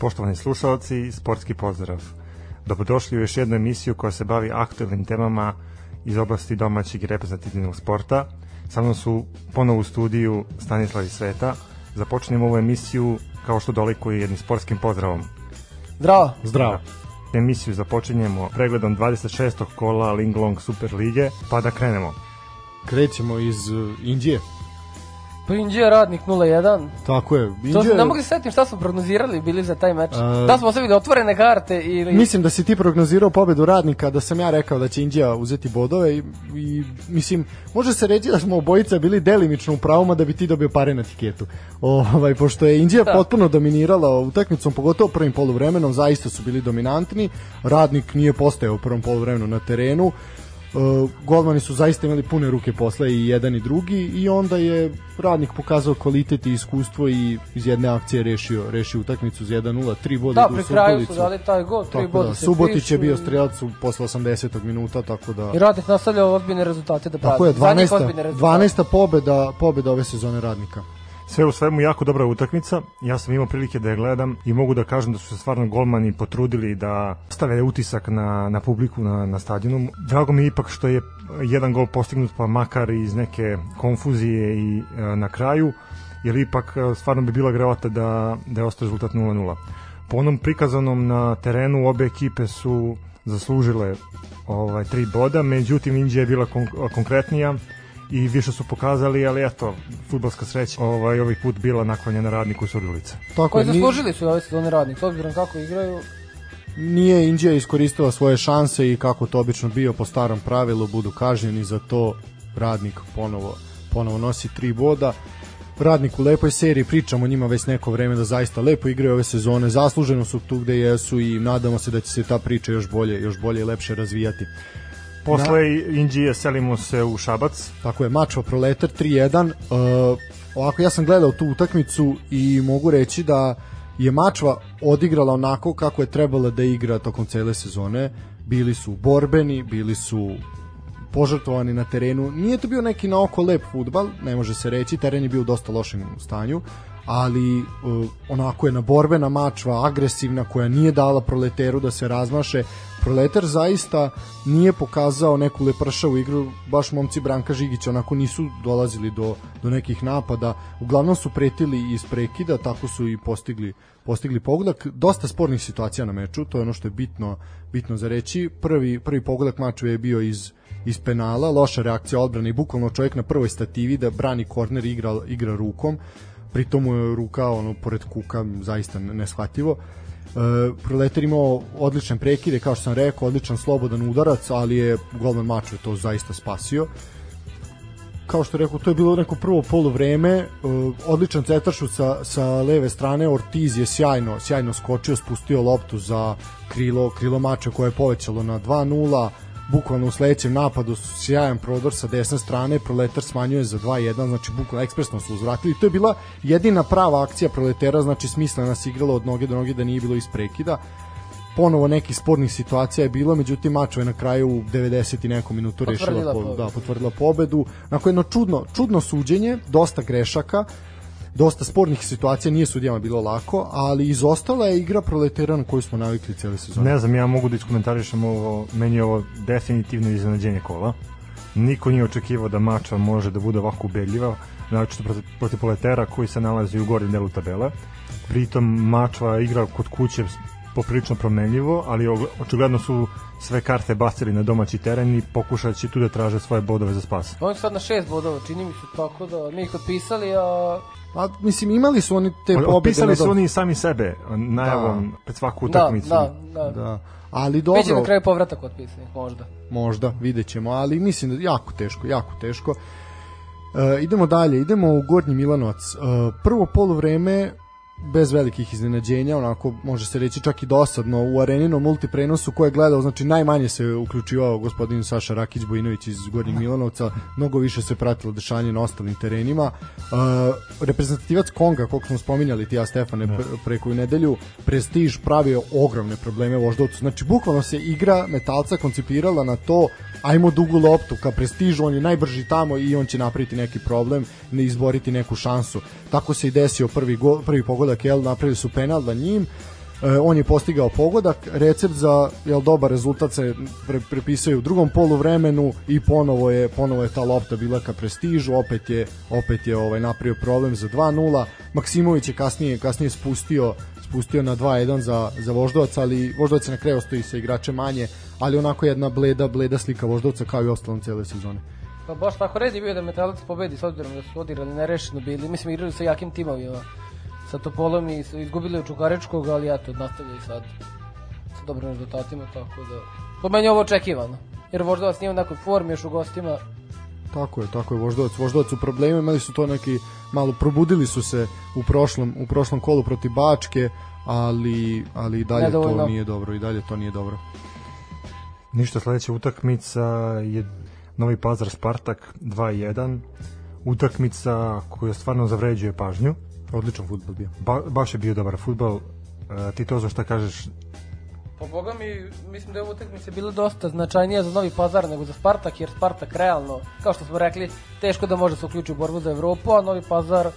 Poštovani slušalci, sportski pozdrav. Dobrodošli u još jednu emisiju koja se bavi aktualnim temama iz oblasti domaćeg i reprezentativnog sporta. Sa mnom su ponovo u studiju Stanislav i Sveta. Započnemo ovu emisiju kao što dolikuje jednim sportskim pozdravom. Zdravo. Zdravo. Emisiju započinjemo pregledom 26. kola Linglong Super Lige, pa da krenemo. Krećemo iz uh, Indije. Pa Indija radnik 0-1. Tako je. To Indija, sam, ne mogu se setim šta smo prognozirali bili za taj meč. A- da smo ostavili otvorene karte ili... Mislim da si ti prognozirao pobedu radnika, da sam ja rekao da će Indija uzeti bodove i, i mislim, može se reći da smo obojica bili delimično u pravoma da bi ti dobio pare na tiketu. Ovaj, pošto je Indija Da. potpuno dominirala utakmicom, pogotovo prvim poluvremenom, zaista su bili dominantni. Radnik nije postajao u prvom poluvremenu na terenu. Uh, golmani su zaista imali pune ruke posle i jedan i drugi i onda je radnik pokazao kvalitet i iskustvo i iz jedne akcije rešio rešio utakmicu za 1-0, 3 boda Da, idu u pri kraju su dali taj gol, tri boda da, se Subotić je bio strelac u posle 80. minuta, tako da... I radnik nastavlja ozbiljne rezultate da pravi. Tako je, Za njih 12. ozbiljne rezultate. 12. pobeda, pobeda ove sezone radnika. Sve u svemu jako dobra utakmica. Ja sam imao prilike da je gledam i mogu da kažem da su se stvarno golmani potrudili da stave utisak na, na publiku na, na stadionu. Drago mi je ipak što je jedan gol postignut pa makar iz neke konfuzije i e, na kraju, jer ipak e, stvarno bi bila grevata da, da je ostao rezultat 0-0. Po onom prikazanom na terenu obe ekipe su zaslužile ovaj tri boda, međutim Indija je bila kon konkretnija i više su pokazali, ali eto, futbalska sreća ovaj, ovih put bila naklonjena radniku Surdulice. Tako Koji zaslužili su ove sezone radnik, s obzirom kako igraju. nije Indija iskoristila svoje šanse i kako to obično bio po starom pravilu budu kažnjeni za to radnik ponovo ponovo nosi tri boda radnik u lepoj seriji pričamo o njima već neko vreme da zaista lepo igraju ove sezone zasluženo su tu gde jesu i nadamo se da će se ta priča još bolje još bolje i lepše razvijati Posle Indije selimo se u Šabac. Tako je, Mačva Proletar 3-1. Uh, ovako, ja sam gledao tu utakmicu i mogu reći da je Mačva odigrala onako kako je trebala da igra tokom cele sezone. Bili su borbeni, bili su požrtvovani na terenu. Nije to bio neki na oko lep futbal, ne može se reći, teren je bio u dosta lošem stanju, ali uh, onako je na borbena mačva, agresivna, koja nije dala proleteru da se razmaše. Proleter zaista nije pokazao neku lepršavu igru, baš momci Branka Žigića onako nisu dolazili do, do nekih napada, uglavnom su pretili iz prekida, tako su i postigli postigli pogodak. Dosta spornih situacija na meču, to je ono što je bitno bitno za reći. Prvi prvi pogodak mača je bio iz iz penala, loša reakcija odbrane i bukvalno čovjek na prvoj stativi da brani korner igra, igra rukom, pritom mu je ruka ono, pored kuka zaista neshvatljivo. E, Proletar imao odličan prekide, kao što sam rekao, odličan slobodan udarac, ali je golman mača to zaista spasio. Kao što rekao, to je bilo neko prvo poluvreme, uh, odličan cetaršut sa, sa leve strane, Ortiz je sjajno, sjajno skočio, spustio loptu za krilo, krilo mača koje je povećalo na 2-0, bukvalno u sledećem napadu sjajan prodor sa desne strane, Proletar smanjuje za 2-1, znači bukvalno ekspresno su uzvratili. To je bila jedina prava akcija Proletera, znači smislena se igrala od noge do noge da nije bilo iz prekida ponovo nekih spornih situacija je bilo, međutim Mačva je na kraju u 90 i nekom minutu rešila Potvrdila po, pobedu. da, potvrdila pobedu. Nakon jedno čudno, čudno suđenje, dosta grešaka, dosta spornih situacija, nije sudijama bilo lako, ali izostala je igra proletera na koju smo navikli cijele sezone. Ne znam, ja mogu da iskomentarišem ovo, meni je ovo definitivno iznenađenje kola. Niko nije očekivao da mača može da bude ovako ubedljiva, znači protiv, protiv Poletera koji se nalazi u gornjem delu tabele. Pritom mačva igra kod kuće poprilično promenljivo, ali očigledno su sve karte bacili na domaći teren i pokušat će tu da traže svoje bodove za spas. Oni su sad na šest bodova, čini mi se tako da mi ih otpisali, a A, mislim, imali su oni te pobede. Opisali na su oni sami sebe najavom pred svaku da, utakmicu. da, da. da. Da. Ali Biće na dobro, kraju povratak otpisanih, možda. možda, vidjet ćemo, ali mislim da jako teško, jako teško. E, idemo dalje, idemo u Gornji Milanovac. E, prvo poluvreme bez velikih iznenađenja, onako može se reći čak i dosadno u areninom multiprenosu ko je gledao, znači najmanje se uključivao gospodin Saša Rakić Bojinović iz Gornjeg Milanovca, mnogo više se pratilo dešanje na ostalim terenima. Uh, reprezentativac Konga, koliko smo spominjali ti ja Stefane pre, pre koju nedelju, Prestiž pravio ogromne probleme voždovcu. Znači bukvalno se igra metalca koncipirala na to ajmo dugu loptu ka prestižu, on je najbrži tamo i on će napraviti neki problem, ne izboriti neku šansu. Tako se i desio prvi, go, prvi pogodak, jel, napravili su penal na njim, e, on je postigao pogodak, recept za jel, dobar rezultat se pre, prepisuje u drugom polu vremenu i ponovo je ponovo je ta lopta bila ka prestižu, opet je opet je ovaj napravio problem za 2:0. Maksimović je kasnije kasnije spustio spustio na 2-1 za, za Voždovac, ali Voždovac na kraju ostoji sa igrače manje, ali onako jedna bleda, bleda slika Voždovca kao i ostalom cele sezone. Pa baš tako red je bio da Metalac pobedi s obzirom da su odigrali nerešeno bili. Mislim, igrali sa jakim timovima sa Topolom i izgubili u Čukarečkog, ali eto, nastavljaju sad sa dobrim rezultatima, tako da... Po meni je ovo očekivano, jer Voždovac nije u nekoj formi još u gostima, Tako je, tako je Voždovac. Voždovac u problemu, imali su to neki malo probudili su se u prošlom u prošlom kolu protiv Bačke, ali ali i dalje Nedovoljno. to nije dobro i dalje to nije dobro. Ništa, sledeća utakmica je Novi Pazar Spartak 2-1. Utakmica koja stvarno zavređuje pažnju. Odličan fudbal bio. Ba, baš je bio dobar futbal. E, ti to za šta kažeš? Po boga mi, mislim da je ova utakmica bila dosta značajnija za Novi Pazar nego za Spartak, jer Spartak realno, kao što smo rekli, teško da može se uključiti u borbu za Evropu, a Novi Pazar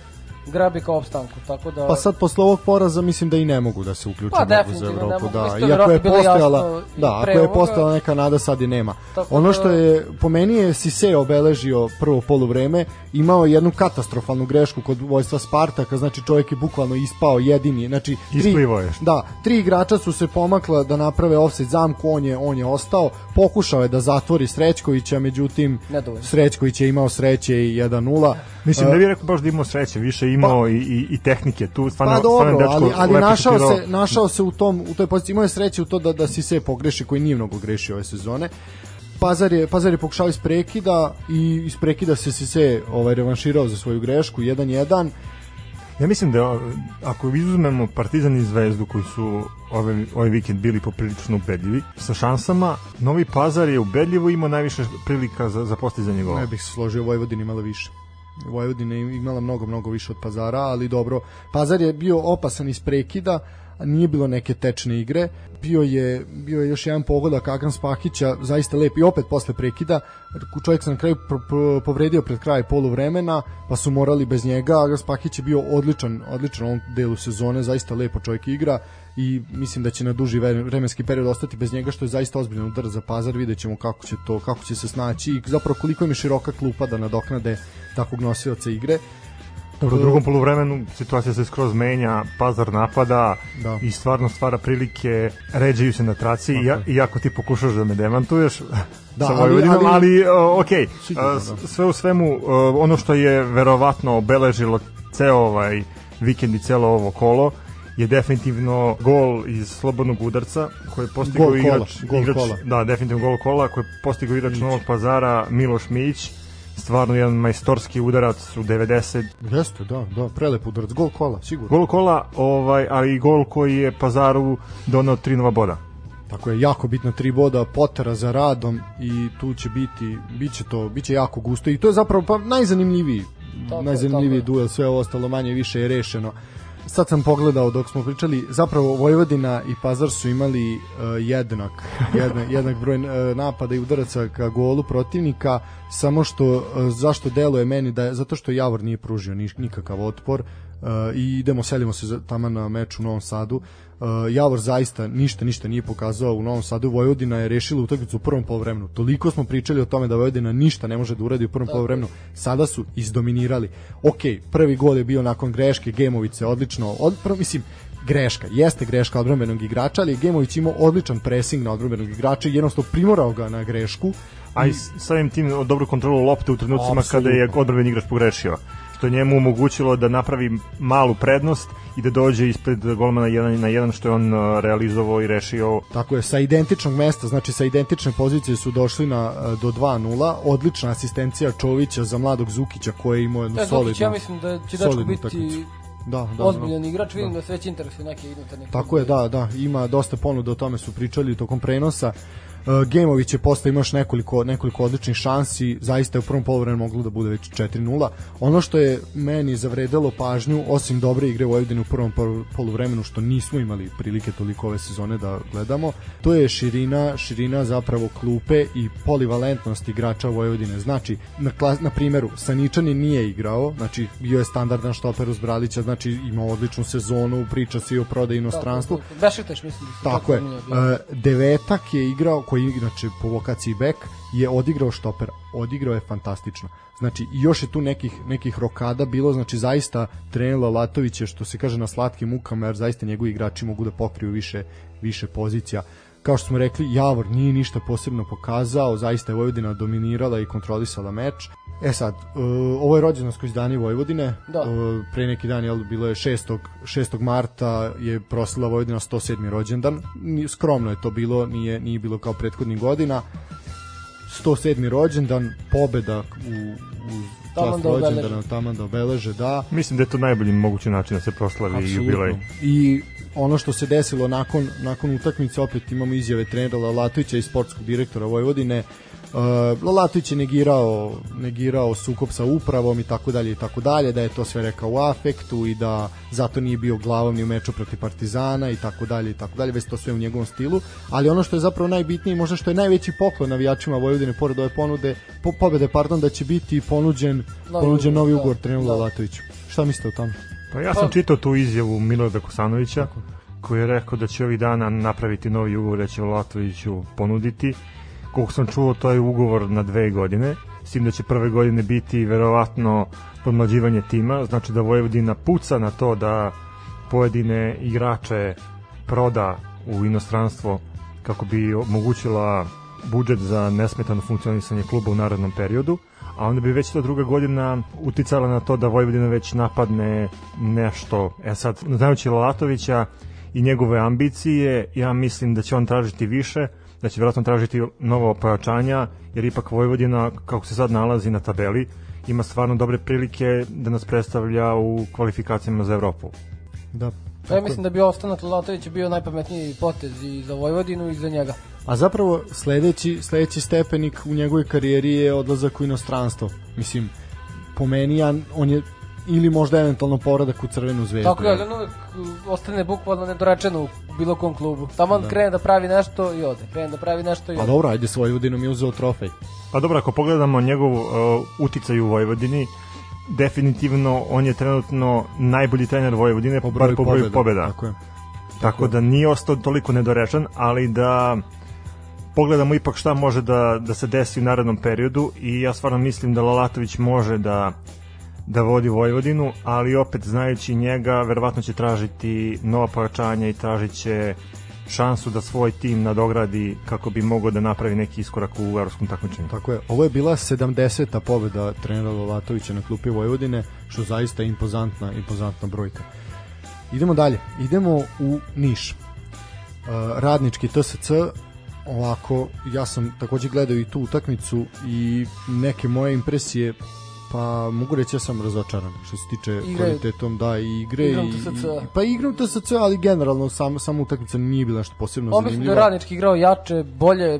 grabi kao opstanku, tako da... Pa sad posle ovog poraza mislim da i ne mogu da se uključe Pa, u za Evropu, da. Iako je postojala, i da, ako je postojala neka nada, sad je nema. Tako ono da- što je po meni je Sise obeležio prvo poluvreme, imao je jednu katastrofalnu grešku kod vojstva Spartaka, znači čovjek je bukvalno ispao jedini, znači tri- Isplivao je. Da, tri igrača su se pomakla da naprave offside zamku, on je on je ostao, pokušao je da zatvori Srećkovića, međutim Nedovoljno. Srećković je imao sreće i 1:0. Mislim, E, ne bih rekao baš da imao sreće, više imao i, i, i tehnike. Tu stvarno, Pa stvarno dobro, je dečko ali, ali našao šutirao. se, našao se u tom u toj poziciji. Imao je sreće u to da da si se pogreši koji nije mnogo grešio ove sezone. Pazar je Pazar je pokušao iz prekida i iz prekida se se ovaj revanširao za svoju grešku 1:1. Ja mislim da ako izuzmemo Partizan i Zvezdu koji su ove, ovaj vikend bili poprilično ubedljivi sa šansama, Novi Pazar je ubedljivo imao najviše prilika za, za postizanje gola. Ne bih se složio, Vojvodina imala više. Vojvodina je imala mnogo, mnogo više od Pazara, ali dobro. Pazar je bio opasan iz prekida, nije bilo neke tečne igre. Bio je, bio je još jedan pogodak Agram Spahića, zaista lep i opet posle prekida. Čovjek se na kraju povredio pred kraj poluvremena, pa su morali bez njega. Agram Spahić je bio odličan, odličan u ovom delu sezone, zaista lepo čovjek igra i mislim da će na duži vre- vremenski period ostati bez njega što je zaista ozbiljan udar za Pazar vidjet ćemo kako će to kako će se snaći i zapravo koliko im je široka klupa da nadoknade takvog nosioca igre Dobro, u drugom poluvremenu situacija se skroz menja, Pazar napada Da. i stvarno stvara prilike, ređaju se na traci, ja, iako ti pokušaš da me demantuješ Da, sa Vojvodinom, ali, ali- ali ok, Sigurno, da. sve u svemu, ono što je verovatno obeležilo ceo ovaj vikend i celo ovo kolo, je definitivno gol iz slobodnog udarca koji je postigao Gol kola, igrač, gol igrač kola. da, definitivno gol kola koji je postigao igrač Novog pazara Miloš Mić stvarno jedan majstorski udarac u 90 Jeste, da, da, prelep udarac, gol kola, sigurno. Gol kola, ovaj, ali i gol koji je Pazaru donao tri nova boda. Tako je jako bitno tri boda potera za radom i tu će biti biće to biće jako gusto i to je zapravo pa najzanimljiviji Tako najzanimljiviji tako je. duel sve ovo ostalo manje više je rešeno. Sad sam pogledao dok smo pričali, zapravo Vojvodina i Pazar su imali uh, jednak, jednak, jednak broj uh, napada i udaraca ka golu protivnika, samo što uh, zašto deluje meni da je, zato što Javor nije pružio ni, nikakav otpor uh, i idemo, selimo se tamo na meč u Novom Sadu. Uh, Javor zaista ništa ništa nije pokazao u Novom Sadu. Vojvodina je rešila utakmicu u prvom poluvremenu. Toliko smo pričali o tome da Vojvodina ništa ne može da uradi u prvom poluvremenu. Sada su izdominirali. Ok, prvi gol je bio nakon greške, Gemović se odlično, od, prvo, mislim, greška, jeste greška odbrambenog igrača, ali Gemović imao odličan pressing na odbrambenog igrača i jednostavno primorao ga na grešku. A i samim tim dobru kontrolu lopte u trenucima Apsolutno. kada je odbrambeni igrač pogrešio što je njemu omogućilo da napravi malu prednost i da dođe ispred golmana 1 na 1 što je on uh, realizovao i rešio Tako je, sa identičnog mesta, znači sa identične pozicije su došli na e, do 2-0. Odlična asistencija Čovića za mladog Zukića koji je imao jednu E, solidnu. Zukić, ja mislim da će solidnu biti utakmicu. Da, da, ozbiljan igrač, vidim da, da se već interesuje neke unutarnje. Tako je, da, da, ima dosta ponuda, o tome su pričali tokom prenosa. Uh, Gemović je posle imaš nekoliko nekoliko odličnih šansi, zaista je u prvom poluvremenu moglo da bude već 4:0. Ono što je meni zavredelo pažnju, osim dobre igre Vojvodine u prvom poluvremenu što nismo imali prilike toliko ove sezone da gledamo, to je širina, širina zapravo klupe i polivalentnost igrača Vojvodine. Znači, na, klas, na primeru, Saničani nije igrao, znači bio je standardan štoper uz Bradića, znači ima odličnu sezonu, priča se i o prodaji inostranstvu. Bešiktaš mislim. Da tako je. Uh, devetak je igrao koji inače po vokaciji bek je odigrao štoper, odigrao je fantastično. Znači, još je tu nekih, nekih rokada bilo, znači zaista trenila Latović je što se kaže na slatkim mukama, jer zaista njegovi igrači mogu da pokriju više, više pozicija. Kao što smo rekli, Javor nije ništa posebno pokazao, zaista je Vojvodina dominirala i kontrolisala meč. E sad, uh, ovo je rođendansko izdanje Vojvodine. Da. Uh, pre neki dan jel, bilo je 6. 6. marta je prosila Vojvodina 107. rođendan. Skromno je to bilo, nije, nije bilo kao prethodnih godina. 107. rođendan, pobeda u, u taman da rođendana, taman da obeleže, da. Mislim da je to najbolji mogući način da se proslavi Absolutno. jubilej. I ono što se desilo nakon, nakon utakmice, opet imamo izjave trenera Lalatovića i sportskog direktora Vojvodine, Uh, Lalatović je negirao, negirao sukob sa upravom i tako dalje i tako dalje, da je to sve rekao u afektu i da zato nije bio glavom ni u meču protiv Partizana i tako dalje i tako dalje, već to sve u njegovom stilu, ali ono što je zapravo najbitnije, možda što je najveći poklon navijačima Vojvodine pored ove ponude, po, pobede, pardon, da će biti ponuđen novi ponuđen novi ugovor da, treneru da. Lalatoviću. Šta mislite o tome? Pa ja sam pa- čitao tu izjavu Milorada Kosanovića, koji je rekao da će ovih dana napraviti novi ugovor, da će Lalatoviću ponuditi. Koliko sam čuo, to je ugovor na dve godine, s tim da će prve godine biti verovatno podmlađivanje tima, znači da Vojvodina puca na to da pojedine igrače proda u inostranstvo kako bi omogućila budžet za nesmetano funkcionisanje kluba u narednom periodu, a onda bi već to druga godina uticala na to da Vojvodina već napadne nešto. E sad, znajući Lalatovića i njegove ambicije, ja mislim da će on tražiti više, da će vjerojatno tražiti novo pojačanja, jer ipak Vojvodina, kako se sad nalazi na tabeli, ima stvarno dobre prilike da nas predstavlja u kvalifikacijama za Evropu. Da. Pa ja mislim da bi ostanak Lalatovića bio najpametniji potez i za Vojvodinu i za njega. A zapravo sledeći, sledeći stepenik u njegovoj karijeri je odlazak u inostranstvo. Mislim, po meni on je ili možda eventualno povradak u Crvenu zvezdu. Tako je, ali ono ostane bukvalno nedorečeno u bilo kom klubu. Tamo on da. krene da pravi nešto i ode. Krene da pravi nešto i ode. Pa dobro, ajde svoj Vojvodinom je uzeo trofej. Pa dobro, ako pogledamo njegov uh, uticaj u Vojvodini, definitivno on je trenutno najbolji trener Vojvodine po broju, po broju pobeda. pobeda. Tako je. Tako, tako da nije ostao toliko nedorečen, ali da pogledamo ipak šta može da, da se desi u narednom periodu i ja stvarno mislim da Lalatović može da da vodi Vojvodinu, ali opet znajući njega, verovatno će tražiti nova pojačanja i tražit će šansu da svoj tim nadogradi kako bi mogao da napravi neki iskorak u evropskom takmičenju. Tako je. Ovo je bila 70. pobeda trenera Lovatovića na klupi Vojvodine, što zaista je impozantna, impozantna brojka. Idemo dalje. Idemo u Niš. Uh, radnički TSC ovako, ja sam takođe gledao i tu utakmicu i neke moje impresije Pa mogu reći da sam razočaran što se tiče igre, kvalitetom da i igre igram i, i pa igram TSC ali generalno sam sam utakmica nije bila nešto posebno zanimljiva. Mislim da je radnički igrao jače, bolje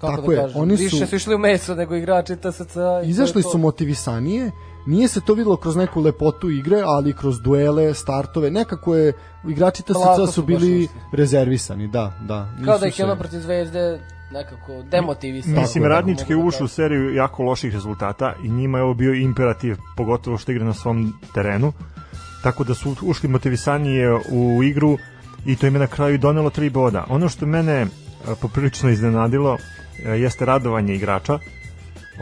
kako Tako da je, kažem, oni su, više su išli u meso nego igrači TSC. Izašli su motivisanije, nije se to videlo kroz neku lepotu igre, ali kroz duele, startove, nekako je igrači TSC su bili rezervisani, da, da. Kao da ih je ono protiv Zvezde nekako demotivisano. Mislim, radnički ušli u seriju jako loših rezultata i njima je ovo bio imperativ, pogotovo što igra na svom terenu. Tako da su ušli motivisanije u igru i to im je na kraju donelo tri boda. Ono što mene e, poprilično iznenadilo e, jeste radovanje igrača.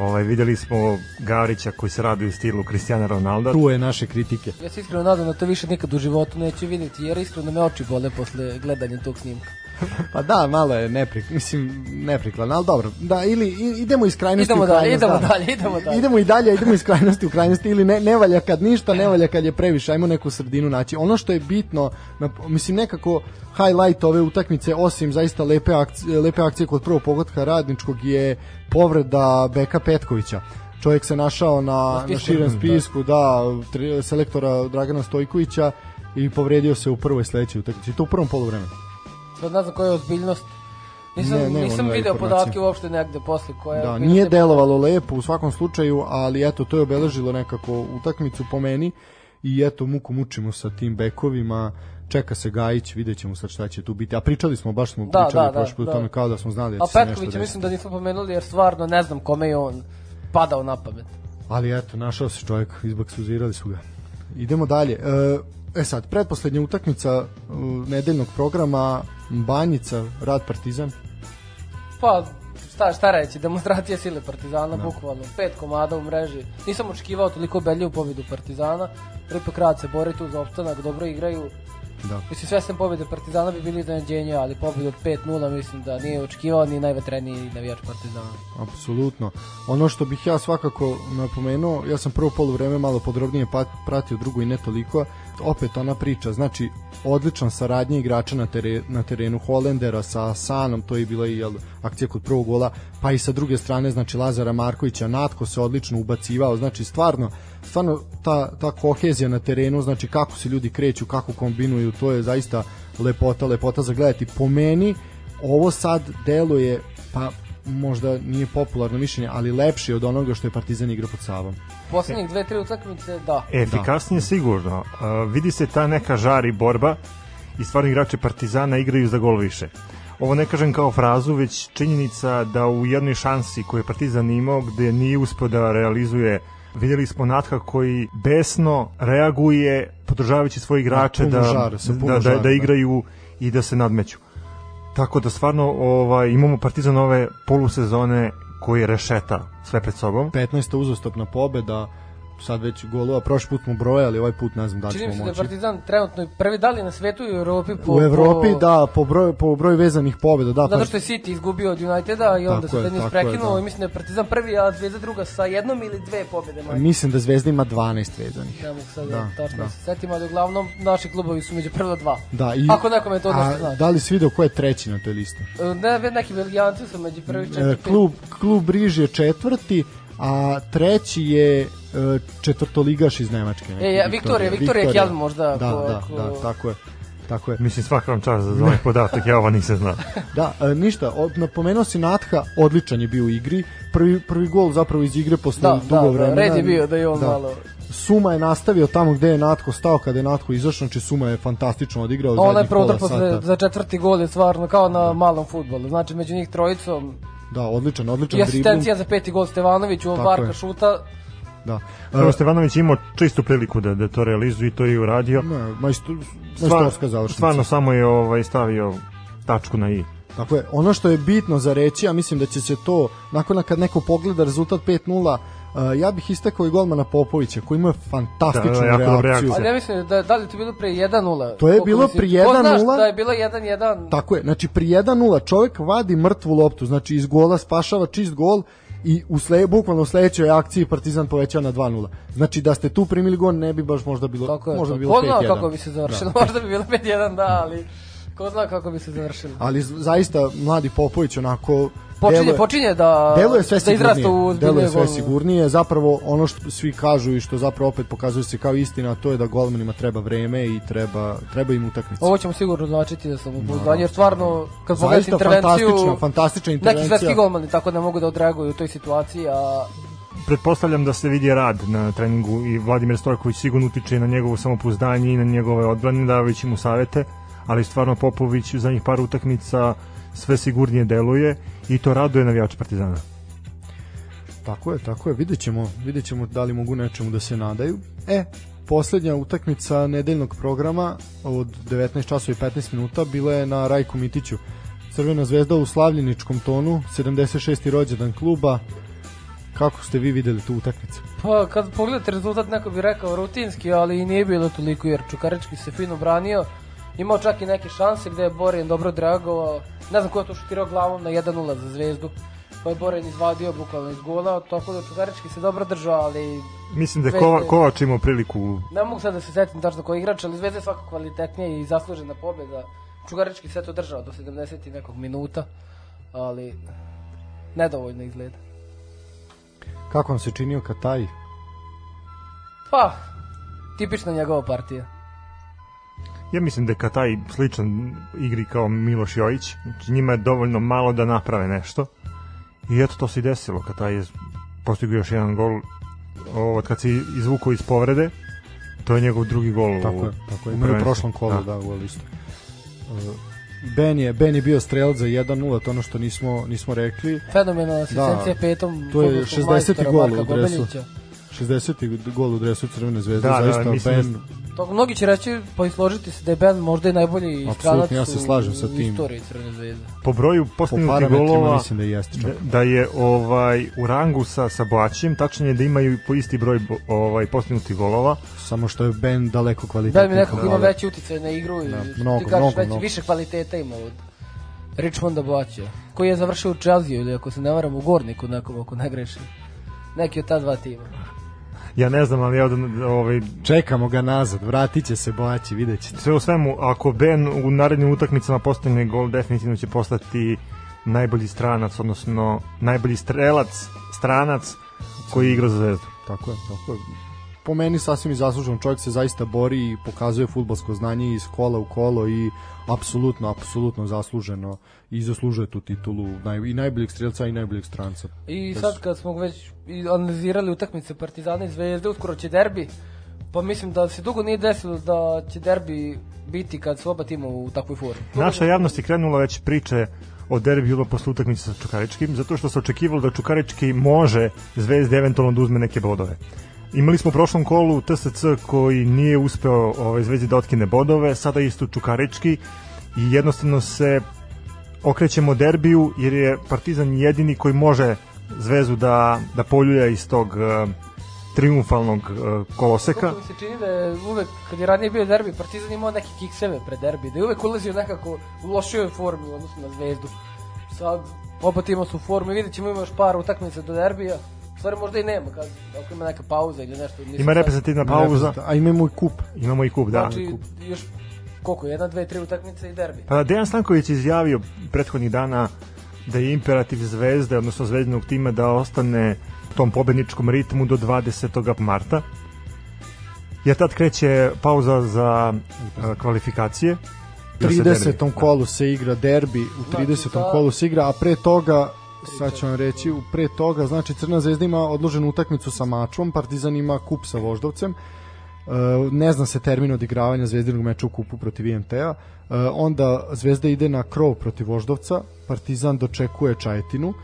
Ovaj, videli smo Gavrića koji se radi u stilu Cristiano Ronaldo. Tu je naše kritike. Ja se iskreno nadam da to više nikad u životu neću vidjeti, jer iskreno me oči bole posle gledanja tog snimka. pa da, malo je neprik, mislim, neprikladno, ali dobro. Da, ili idemo iz krajnosti idemo u krajnost. Dalje, idemo da. dalje, idemo dalje. Idemo i dalje, idemo iz krajnosti u krajnosti ili ne, ne valja kad ništa, ne valja kad je previše, ajmo neku sredinu naći. Ono što je bitno, mislim nekako highlight ove utakmice, osim zaista lepe akcije, lepe akcije kod prvog pogotka radničkog je povreda Beka Petkovića čovjek se našao na, Na širem Da. spisku, da, tri, selektora Dragana Stojkovića i povredio se u prvoj sledećoj utakmici. To u prvom poluvremenu. Sad ne znam koja je ozbiljnost. Nisam, Ne, nema nisam video podatke uopšte negde posle koja Da, je nije delovalo lepo u svakom slučaju, ali eto, to je obeležilo nekako utakmicu po meni i eto, muku mučimo sa tim bekovima, čeka se Gajić, vidjet ćemo sad šta će tu biti. A pričali smo, baš smo Da, pričali da, da, prošli put o da. tome kao da smo znali da A će se nešto Petković desiti. mislim da nismo pomenuli jer stvarno ne znam kome je on padao na pamet. Ali eto, našao se čovjek, izbaksuzirali su ga. Idemo dalje. E, E sad, pretposlednja utakmica uh, nedeljnog programa Banjica, Rad Partizan. Pa, šta, šta reći, demonstracija sile Partizana, bukvalno, pet komada u mreži. Nisam očekivao toliko belju pobedu Partizana, prvi po krat se bore tu za opstanak, dobro igraju. Da. Mislim, sve sem pobede Partizana bi bili iznenađenje, ali pobedu od 5-0 mislim da nije očekivao ni najvetreniji navijač Partizana. Apsolutno. Ono što bih ja svakako napomenuo, ja sam prvo poluvreme malo podrobnije pa- pratio, drugo i ne toliko, opet ona priča, znači odlična saradnja igrača na, tere, na terenu Holendera sa Sanom, to je bila i jel, akcija kod prvog gola, pa i sa druge strane, znači Lazara Markovića, Natko se odlično ubacivao, znači stvarno, stvarno ta, ta kohezija na terenu, znači kako se ljudi kreću, kako kombinuju, to je zaista lepota, lepota za gledati. Po meni, ovo sad deluje, pa možda nije popularno mišljenje, ali lepše od onoga što je Partizan igrao pod Savom. Poslednjih dve, tri utakmice, da. Efikasnije sigurno. Uh, vidi se ta neka žar i borba i stvarno igrači Partizana igraju za gol više. Ovo ne kažem kao frazu, već činjenica da u jednoj šansi koju je Partizan imao, gde nije uspio da realizuje vidjeli smo Natka koji besno reaguje podržavajući svoje igrače da, da, da, žara, da da. igraju i da se nadmeću. Tako da stvarno ovaj, imamo Partizan ove polusezone koji rešeta sve pred sobom. 15. uzastopna pobeda, sad već golova, prošli put smo brojali, ovaj put ne znam da li Čini se da je. Partizan trenutno prvi da li na svetu i u Evropi po, U Evropi, po, da, po broju, po broju vezanih pobeda, da. Zato pa- što je City izgubio od Uniteda i onda se je, je, prekinuo da. i mislim da je Partizan prvi, a Zvezda druga sa jednom ili dve pobede manje. Mislim da Zvezda ima 12 vezanih. Ne mogu sad Da, da, tačno da. da. se setim, ali uglavnom naši klubovi su među prva dva. Da, i, Ako nekome to nešto znači. Da li si video ko je treći na toj listi? E, Ne, neki Belgijanci su među prvih E, četiri. klub, klub Briž je četvrti, a treći je e, četvrtoligaš iz Nemačke. E, ja, Viktorija, Viktorija Kjelm možda, Da, ko- da, ko- da, tako je. Tako je. Mislim, svaka vam čast za ovaj podatak, ja ovo nisam znao. Da, e, ništa, od, napomenuo si Natha, odličan je bio u igri. Prvi, prvi gol zapravo iz igre posle Da, dugo da, vremena. da, red je bio da je on malo... Suma je nastavio tamo gde je Natko stao kada je Natko izašao, znači Suma je fantastično odigrao zadnjih prodor pola posle, za četvrti gol je stvarno kao na malom futbolu. Znači, među njih trojicom Da, odličan, odličan i dribling. asistencija za peti gol Tako Varka je. šuta. Da. Prvo Stevanović imao čistu priliku da, da to realizuje i to je i uradio. ne, majstor, Stvar, majstorska završnica. stvarno samo je ovaj stavio tačku na i. Tako je, ono što je bitno za reći, ja mislim da će se to, nakon na kad neko pogleda rezultat 5-0, uh, ja bih istakao i golmana Popovića, koji ima fantastičnu Da, da, reakciju. reakcija. Ali ja mislim da, da li to bilo pre 1-0? To je bilo mislim? pri Ko znaš 1:0? da je bilo 1-1? Tako je, znači pri 1-0 čovjek vadi mrtvu loptu, znači iz gola spašava čist gol i u sle, bukvalno u sledećoj akciji Partizan povećao na 2-0. Znači da ste tu primili gol ne bi baš možda bilo, Tako je, možda to. bi bilo Ko zna 5-1. kako bi se završilo, možda bi bilo 5-1, da, ali ko zna kako bi se završilo. Ali zaista mladi Popović onako Počinje, deluje- počinje da, deluje sve da izrasta u sigurnije, deluje sve sigurnije, zapravo ono što svi kažu i što zapravo opet pokazuje se kao istina, to je da golmanima treba vreme i treba, treba im utakmica. Ovo ćemo sigurno značiti da sam upouzdanje, jer stvarno, kad pogledaš Zaista intervenciju, fantastična, fantastična neki intervencija. svetski golmani tako ne mogu da odreaguju u toj situaciji, a Pretpostavljam da se vidi rad na treningu i Vladimir Stojković sigurno utiče na njegovo samopouzdanje i na njegove odbrane, davajući mu savete, ali stvarno Popović u zadnjih par utakmica sve sigurnije deluje i to raduje navijače Partizana. Tako je, tako je, vidjet ćemo, vidjet ćemo da li mogu nečemu da se nadaju. E, poslednja utakmica nedeljnog programa od 19 časova i 15 minuta bila je na Rajku Mitiću. Crvena zvezda u slavljeničkom tonu, 76. rođendan kluba. Kako ste vi videli tu utakmicu? Pa kad pogledate rezultat neko bi rekao rutinski, ali i nije bilo toliko jer Čukarički se fino branio. Imao čak i neke šanse gde je Borin dobro dragovao. Ne znam ko je to šutirao glavom na 1-0 za zvezdu. Pa je Borin izvadio bukvalno iz gola, tako da Čukarički se dobro držao, ali Mislim da je Kova, Kovač imao priliku ne mogu sad da se setim tačno koji igrač, ali Zvezda je svakako kvalitetnija i zaslužena pobjeda. Čukarički se to držao do 70 i nekog minuta, ali nedovoljno izgleda. Kako vam se činio Kataj? Pa, tipična njegova partija. Ja mislim da je Kataj sličan igri kao Miloš Jojić. Znači njima je dovoljno malo da naprave nešto. I eto to se i desilo. Kataj je postigao još jedan gol ovo, kad se izvukao iz povrede. To je njegov drugi gol. Tako u, je, tako je. u u prošlom kolu, Da. da, gol isto. Uh, Ben je, ben je bio strelac za 1-0, to ono što nismo, nismo rekli. Fenomenalna asistencija Da, petom to je fudbalskog 60. majstora gol u dresu. 60. gol u dresu Crvene zvezde, Da, da, zaista mislim Ben, da To, mnogi će reći, pa i složiti se da je Ben možda i najbolji Apsolutno, stranac ja se slažem sa u tim. istoriji Crvene zvezde. Po broju po postignutih parametrima golova mislim da jeste da, čak. da je ovaj u rangu sa sa Boačićem, tačnije da imaju po isti broj ovaj postignutih golova. Samo što je Ben daleko kvalitetniji. Ben mi nekako ima veći uticaj na igru i Da, ti mnogo, kažeš mnogo, već mnogo. više kvaliteta ima od Richmonda Boaća, koji je završio u Chelsea ili ako se ne varam u Gorniku nekom ako ne grešim. Neki od ta dva tima. Ja ne znam, ali ja od, ovaj Čekamo ga nazad, vratit će se Boaći, vidjet ćete. sve u svemu, ako Ben u narednim utakmicama postigne gol, definitivno će postati najbolji stranac, odnosno najbolji strelac, stranac koji igra za zvezdu. Tako je, tako je. Po meni sasvim i zaslužen čovjek se zaista bori i pokazuje futbalsko znanje iz kola u kolo i apsolutno, apsolutno zasluženo i zaslužuje tu titulu naj, i najboljeg strelca i najboljeg stranca. I Bez- sad kad smo već analizirali utakmice Partizana i Zvezde, uskoro će derbi, pa mislim da se dugo nije desilo da će derbi biti kad su oba tima u takvoj formi. Naša javnost je krenula već priče o derbiju posle utakmice sa Čukaričkim, zato što se očekivalo da Čukarički može Zvezdi eventualno da uzme neke bodove. Imali smo u prošlom kolu TSC koji nije uspeo ovaj, Zvezdi da otkine bodove, sada isto Čukarički i jednostavno se okrećemo derbiju jer je Partizan jedini koji može Zvezdu da, da poljulja iz tog uh, triumfalnog uh, koloseka. Kako se čini da je uvek, kad je ranije bio derbi, Partizan imao neke kikseve pred derbi, da je uvek ulazio nekako u lošijoj formi u odnosu na Zvezdu. Sad, oba tima su u formi, vidjet ćemo ima još par utakmica do derbija. U stvari možda i nema, kad, ako ima neka pauza ili nešto. nisam Ima sad- reprezentativna pauza, A imamo i kup. imamo i kup, da. Znači, još koliko, jedna, dve, tri utakmice i derbi. Pa Dejan Stanković izjavio prethodnih dana da je imperativ Zvezde, odnosno zvezdinog tima da ostane u tom pobedničkom ritmu do 20. marta. Jer tad kreće pauza za uh, kvalifikacije. U 30. kolu se igra derbi, u 30. Znači, kolu se igra, a pre toga sad ću vam reći, pre toga, znači Crna zvezda ima odloženu utakmicu sa Mačvom, Partizan ima kup sa Voždovcem, Uh, ne zna se termin odigravanja zvezdinog meča u kupu protiv IMT-a. Uh, onda Zvezda ide na krov protiv Voždovca, Partizan dočekuje Čajetinu,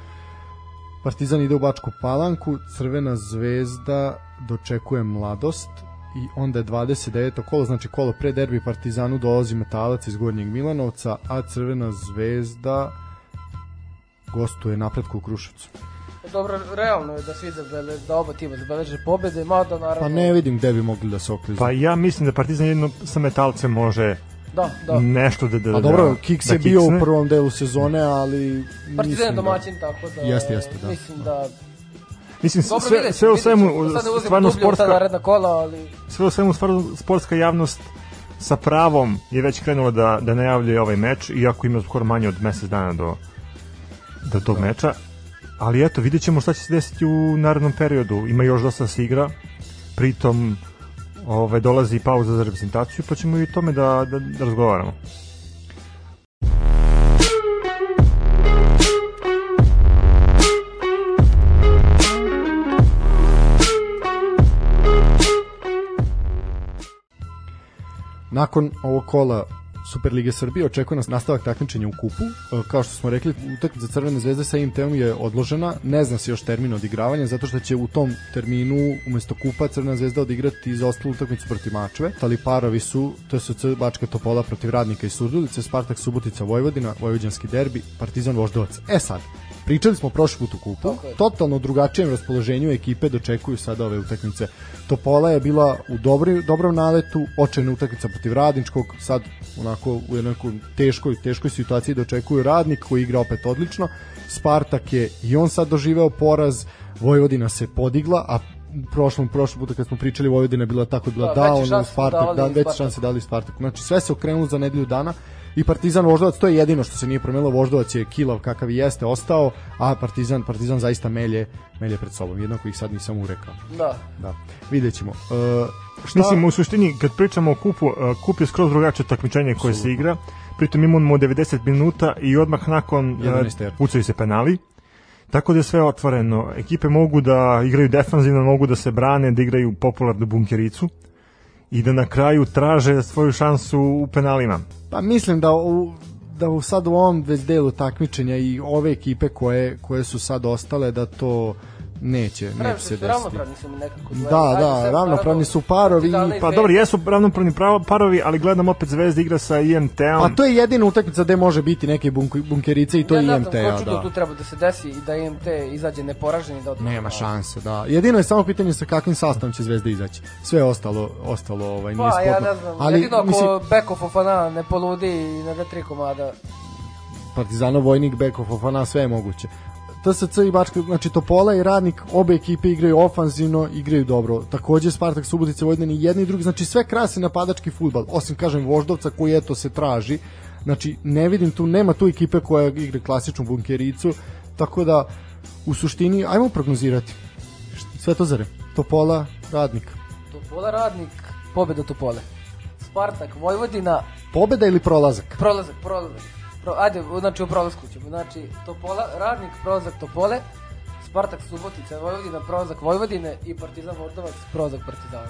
Partizan ide u Bačku Palanku, Crvena zvezda dočekuje Mladost i onda je 29. kolo, znači kolo pre derbi Partizanu dolazi Metalac iz Gornjeg Milanovca, a Crvena zvezda gostuje napretku u Kruševcu. Dobro, realno je da svi zabele, da oba tima zabeleže pobede, mada naravno... Pa ne vidim gde bi mogli da se okliznu. Pa ja mislim da Partizan jedno sa metalcem može Da, da. nešto da da A dobro, da, Kiks da je bio u prvom delu sezone, ali Partizan je da- domaćin, tako da... Jeste, jeste, da. Mislim da... Mislim, Dobro, sve, vidjet sve u svemu, stvarno sportska, kola, ali... sve u svemu stvarno sportska javnost sa pravom je već krenula da, da najavljuje ovaj meč, iako ima skoro manje od mesec dana do, do tog meča. Ali eto, vidjet ćemo šta će se desiti u narednom periodu. Ima još dosta da se igra, pritom ovaj, dolazi pauza za reprezentaciju, pa ćemo i o tome da, da, da razgovaramo. Nakon ovog kola Superlige Srbije očekuje nas nastavak takmičenja u kupu. E, Kao što smo rekli, utakmica Crvene zvezde sa IMT-om je odložena. Ne zna se još termin odigravanja, zato što će u tom terminu umesto kupa Crvena zvezda odigrati za ostalu utakmicu protiv Mačve. Taliparovi su TSC Bačka Topola protiv Radnika i Surdulice, Spartak Subotica Vojvodina, Vojvođanski derbi, Partizan Voždovac. E sad, Pričali smo prošli put u kupu, totalno drugačijem raspoloženju ekipe dočekuju sada ove utakmice. Topola je bila u dobri, dobrom naletu, očajna utakmica protiv Radničkog, sad onako u jednoj teškoj, teškoj situaciji dočekuju Radnik koji igra opet odlično. Spartak je i on sad doživeo poraz, Vojvodina se podigla, a u prošlom prošlom puta kad smo pričali Vojvodina je bila tako bila Da, da, ono Spartak da Spartaku. šanse dali Spartaku. Znači sve se okrenulo za nedelju dana i Partizan Voždovac, to je jedino što se nije promenilo, Voždovac je kilav kakav i jeste ostao, a Partizan, Partizan zaista melje, melje pred sobom, jednako ih sad nisam urekao. Da. Da, vidjet ćemo. Uh, šta... Mislim, u suštini, kad pričamo o kupu, uh, kup je skroz drugačije takmičenje koje se igra, pritom imamo 90 minuta i odmah nakon uh, 11 terci. pucaju se penali, tako da je sve otvoreno. Ekipe mogu da igraju defanzivno, mogu da se brane, da igraju popularnu bunkericu i da na kraju traže svoju šansu u penalima. Pa mislim da u, da u sad u ovom delu takmičenja i ove ekipe koje, koje su sad ostale da to neće, neće se desiti. ravnopravni su mi nekako. Da, Ajde, da, sve ravnopravni su parovi i- i Pa dobro, jesu ravnopravni pravo- parovi, ali gledam opet Zvezda igra sa IMT-om. Pa to je jedina utakmica gde može biti neke bunk, bunkerice i to ja je ne IMT, znam, ko čudo da. tu treba da se desi i da IMT izađe neporaženi da odmah. Nema šanse, da. Jedino je samo pitanje sa kakvim sastavom će Zvezda izaći. Sve ostalo, ostalo ovaj, nije Pa ja sporno. ne znam, Ali, jedino ako mislim, Beko Fofana ne poludi i ne da tri komada. Partizanov vojnik, Beko, Fofana, sve je moguće. TSC i Bačka, znači Topola i Radnik, obe ekipe igraju ofanzivno, igraju dobro. Takođe Spartak, Subotica, Vojvodina i jedni i drugi, znači sve krasi napadački futbal, osim kažem Voždovca koji eto se traži. Znači ne vidim tu, nema tu ekipe koja igra klasičnu bunkericu, tako da u suštini, ajmo prognozirati. Svetozare, Topola, Radnik. Topola radnik, pobeda Topole. Spartak, Vojvodina, Pobeda ili prolazak? prolazak, prolazak. Pro, ajde, znači u prolazku ćemo. Znači, Topola, radnik, prolazak Topole, Spartak, Subotica, Vojvodina, prolazak Vojvodine i Partizan Voždovac, prolazak Partizana.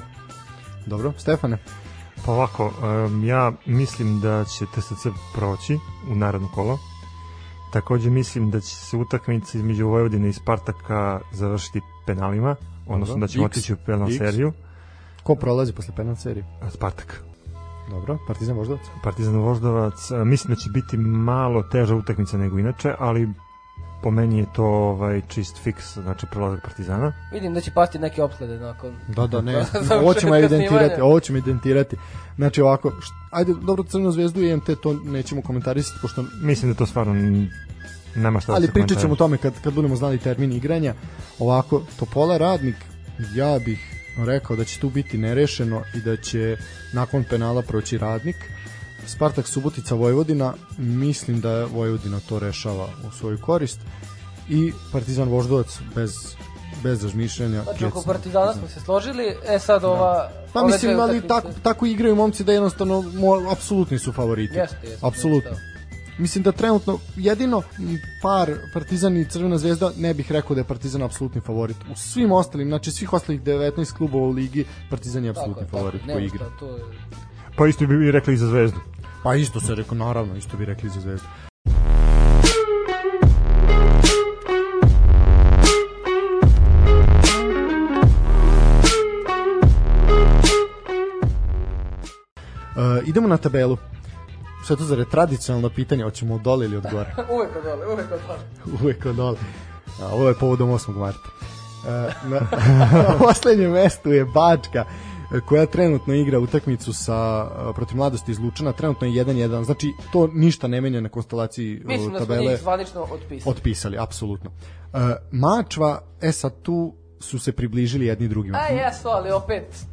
Dobro, Stefane. Pa ovako, um, ja mislim da će TSC proći u naredno kolo. Takođe mislim da će se utakmica između Vojvodine i Spartaka završiti penalima, odnosno da ćemo X. otići u penal X. seriju. Ko prolazi posle penal serije? Spartak. Dobro, Partizan Voždovac. Partizan Voždovac, mislim da će biti malo teža utakmica nego inače, ali po meni je to ovaj čist fiks, znači prolazak Partizana. Vidim da će pasti neke opklade nakon... Da, da, ne. ovo ćemo evidentirati, ovo ćemo evidentirati. Znači ovako, št, ajde, dobro, Crnu zvezdu i MT to nećemo komentarisati, pošto Mislim da to stvarno nema šta da ali se pričat ćemo o tome kad, kad budemo znali termin igranja. Ovako, Topola Radnik, ja bih rekao da će tu biti nerešeno i da će nakon penala proći Radnik. Spartak Subotica Vojvodina, mislim da Vojvodina to rešava u svoju korist i Partizan Voždovac bez bez razmišljanja. Znači, oko Jetson. Partizana smo se složili, e sad ova... Pa ove mislim, ali utakmice- tako, tako igraju momci da jednostavno mo, apsolutni su favoriti. Jeste, jeste. Apsolutno. jeste. Mislim da trenutno jedino par Partizan i Crvena zvezda ne bih rekao da je Partizan apsolutni favorit. U svim ostalim, znači svih ostalih 19 klubova u ligi Partizan je Tako apsolutni tako favorit je, po igri. šta, to je... Pa isto bi rekli i za Zvezdu. Pa isto se rekao, naravno, isto bi rekli za zvezdu. Uh, idemo na tabelu. Sve to zare tradicionalno pitanje, hoćemo od dole ili od gore? uvek od dole, uvek od dole. uvek od dole. A, ovo je povodom 8. marta. E, na, na poslednjem mestu je Bačka koja trenutno igra utakmicu sa protiv mladosti iz Lučana, trenutno je 1-1, znači to ništa ne menja na konstelaciji e, Mislim da smo tabele njih zvanično otpisali. otpisali, apsolutno. E, Mačva, e sad tu su se približili jedni drugima. A jesu, ali opet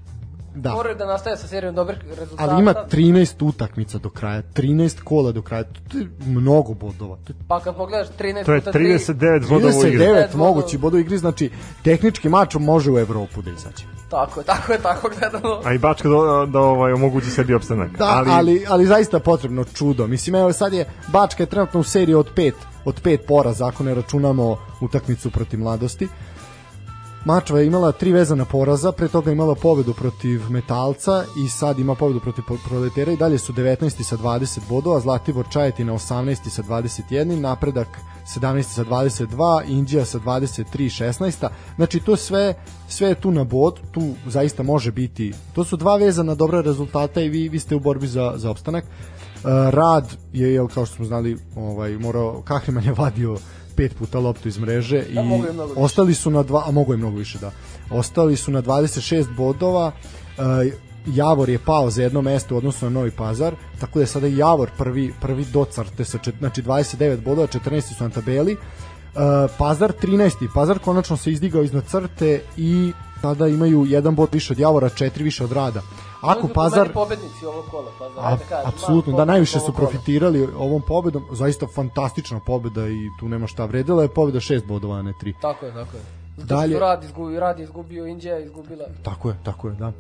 da. moraju da nastaje sa serijom dobrih rezultata. Ali ima 13 utakmica do kraja, 13 kola do kraja, to je mnogo bodova. To je Pa kad pogledaš 13 To je puta 3, 39 bodova u igri. 39 Devet mogući bodova. bodo igri, znači tehnički mač može u Evropu da izađe. Tako je, tako je, tako gledano. A i Bačka da, da ovaj, omogući sebi opstanak. Da, ali, ali, ali zaista potrebno čudo. Mislim, evo sad je, Bačka je trenutno u seriji od pet, od pet poraza, ako ne računamo utakmicu protiv mladosti. Mačva je imala tri vezana poraza, pre toga imala pobedu protiv Metalca i sad ima pobedu protiv Proletera i dalje su 19. sa 20 bodova, Zlatibor Čajetina 18. sa 21, Napredak 17. sa 22, Indija sa 23 16. Znači to sve sve je tu na bod, tu zaista može biti. To su dva vezana dobra rezultata i vi vi ste u borbi za za opstanak. Uh, Rad je jel kao što smo znali, ovaj morao Kahriman je vadio pet puta loptu iz mreže i Da, više. ostali su na dva, a mogu je mnogo više, da. Ostali su na 26 bodova. Uh, Javor je pao za jedno mesto u odnosu na Novi Pazar, tako da je sada Javor prvi, prvi do crte sa čet, znači 29 bodova, 14 su na tabeli. Uh, Pazar 13. Pazar konačno se izdigao iznad crte i Sada imaju jedan bod više od Javora, četiri više od Rada. Ako Oni Pazar... pobednici ovog kola, Pazar, A, ajde kažem. apsolutno, da najviše su profitirali ovom pobedom, zaista fantastična pobeda i tu nema šta vredila je pobeda 6 bodova, a ne 3. Tako je, tako je. Zato Dalje- Dalje... Rad, izgubio, rad je izgubio, Indija je izgubila. Tako je, tako je, da. E,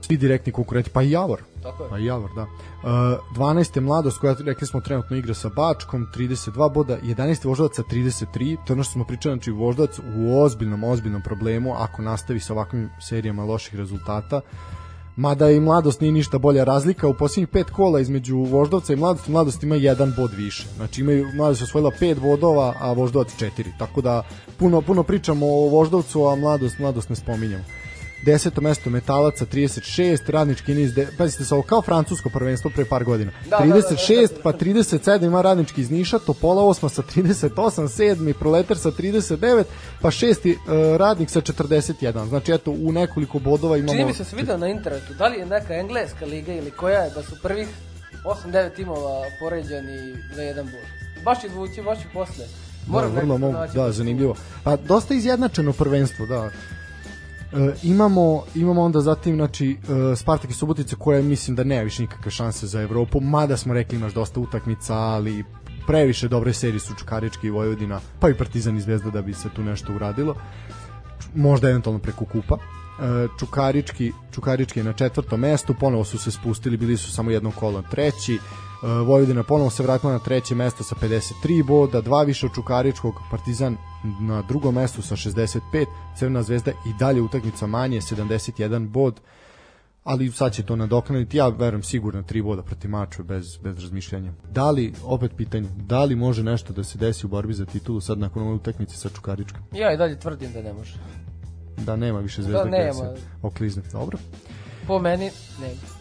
Svi direktni konkurenti, pa i Javor. Tako je. Pa i Javor, da. E, 12. je Mladost koja, rekli smo, trenutno igra sa Bačkom, 32 boda, 11. Voždovac sa 33, to je ono što smo pričali, znači Voždovac u ozbiljnom, ozbiljnom problemu ako nastavi sa ovakvim serijama loših rezultata. Mada i Mladost nije ništa bolja razlika, u posljednjih pet kola između Voždovca i Mladosti, Mladost ima jedan bod više. Znači imaju, Mladost je osvojila pet bodova, a Voždovac četiri. Tako da puno, puno pričamo o Voždovcu, a Mladost, Mladost ne spominjamo. Deseto mesto Metalaca 36, radnički niz, de, pazite se, ovo kao francusko prvenstvo pre par godina. Da, da, 36, da, da, da. pa 37 ima radnički iz Niša, Topola 8 sa 38, sedmi Proletar sa 39, pa šesti uh, radnik sa 41. Znači eto, u nekoliko bodova imamo... Čini mi se se video na internetu, da li je neka engleska liga ili koja je, da su prvih 8-9 timova poređani za jedan bod. Baš izvući, baš i posle. Moram da, vrlo mogu, da, zanimljivo. Pa dosta izjednačeno prvenstvo, da. E, imamo, imamo onda zatim znači e, Spartak i Subotica koja mislim da nema više nikakve šanse za Evropu, mada smo rekli imaš dosta utakmica, ali previše dobre serije su Čukarički i Vojvodina, pa i Partizan i Zvezda da bi se tu nešto uradilo. Možda eventualno preko kupa. E, Čukarički, Čukarički je na četvrtom mestu, ponovo su se spustili, bili su samo jedno kolo treći. E, Vojvodina ponovo se vratila na treće mesto sa 53 boda, dva više od Čukaričkog, Partizan na drugom mestu sa 65, Crvena zvezda i dalje utakmica manje, 71 bod, ali sad će to nadoknaditi, ja verujem sigurno tri boda protiv Mačve bez, bez razmišljanja. Da li, opet pitanje, da li može nešto da se desi u borbi za titulu sad nakon ove utakmice sa Čukaričkom? Ja i dalje tvrdim da ne može. Da nema više zvezda Da, nema. se oklizne. Dobro. Po meni, nema.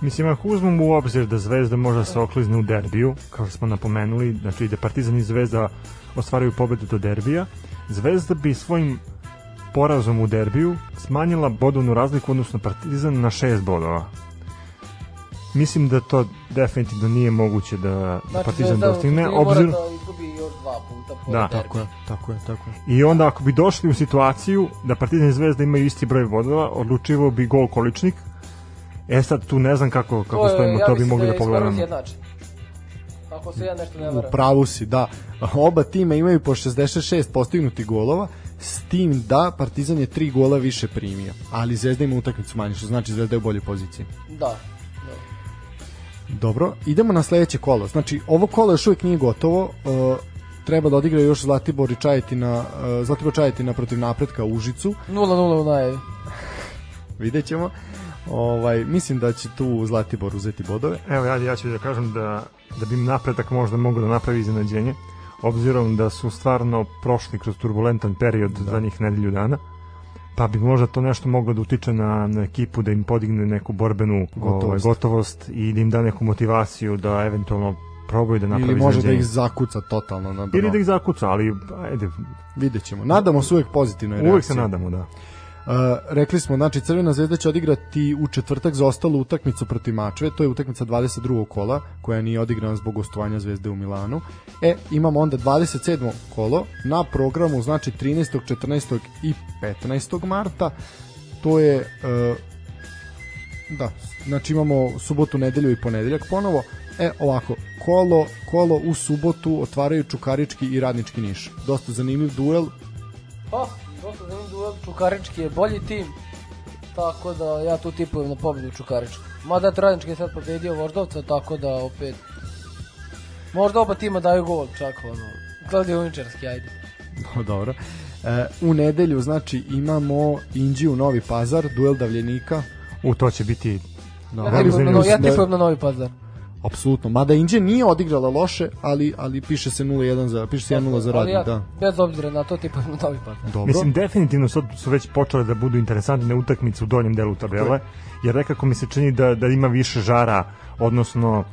Mislim, ako uzmemo u obzir da Zvezda možda se oklizne u derbiju, kao što smo napomenuli, znači da Partizan i Zvezda ostvaraju pobedu do derbija, Zvezda bi svojim porazom u derbiju smanjila bodovnu razliku odnosno Partizan na 6 bodova. Mislim da to definitivno nije moguće da, da Znači, Partizan Zvezda dostigne, mora obzir... da izgubi još dva puta po Da. Tako je, tako je, tako je. I onda ako bi došli u situaciju da Partizan i Zvezda imaju isti broj bodova, odlučivo bi gol količnik. E sad tu ne znam kako, kako stojimo, ja to bi mislim mogli da pogledamo. Ako se ja nešto ne U varam. pravu si, da. Oba tima imaju po 66 postignutih golova, s tim da Partizan je tri gola više primio, ali Zvezda ima utakmicu manje, što znači Zvezda je u boljoj poziciji. Da. da. Dobro, idemo na sledeće kolo. Znači, ovo kolo još uvijek nije gotovo. Uh, treba da odigra još Zlatibor i Čajetina, uh, Zlatibor Čajetina protiv napretka u Užicu. 0-0 u najavi. Vidjet ćemo. Ovaj, mislim da će tu Zlatibor uzeti bodove. Evo ja, ja ću da kažem da, da bi napredak možda mogao da napravi iznenađenje, obzirom da su stvarno prošli kroz turbulentan period da. zadnjih nedelju dana, pa bi možda to nešto moglo da utiče na, na ekipu, da im podigne neku borbenu Gotovost. gotovost, ovaj, gotovost i da im da neku motivaciju da eventualno probaju da napravi Ili može da ih zakuca totalno na dno. Ili da ih zakuca, ali ajde, Vidjet ćemo. Nadamo se uvek pozitivnoj reakciji. uvek se nadamo, da. Rekli smo, znači Crvena zvezda će odigrati u četvrtak za ostalu utakmicu protiv Mačve, to je utakmica 22. kola, koja nije odigrana zbog gostovanja Zvezde u Milanu. E, imamo onda 27. kolo na programu, znači 13., 14. i 15. marta. To je uh, da, znači imamo subotu, nedelju i ponedeljak ponovo. E, ovako, kolo, kolo u subotu otvaraju Čukarički i Radnički Niš. Dosta zanimljiv duel, Pa, dosta zanimljiv duel. Čukarički je bolji tim. Tako da ja tu tipujem na pobedu Čukarička. Mada Radnički je sad pobedio Voždovca, tako da opet... Možda oba tima daju gol, čak ono. Kladioničarski, ajde. No, dobro. E, u nedelju, znači, imamo Inđiju Novi Pazar, duel davljenika. U to će biti No, Ja tipujem na, no, ja tipujem na Novi Pazar. Apsolutno. Mada Inđija nije odigrala loše, ali ali piše se 0-1 za piše se 1-0 za radnik, ja, da. bez obzira na to, tipujem na Novi Pazar. Dobro. Mislim, definitivno sad su već počele da budu interesantne utakmice u donjem delu tabele, jer nekako mi se čini da, da ima više žara, odnosno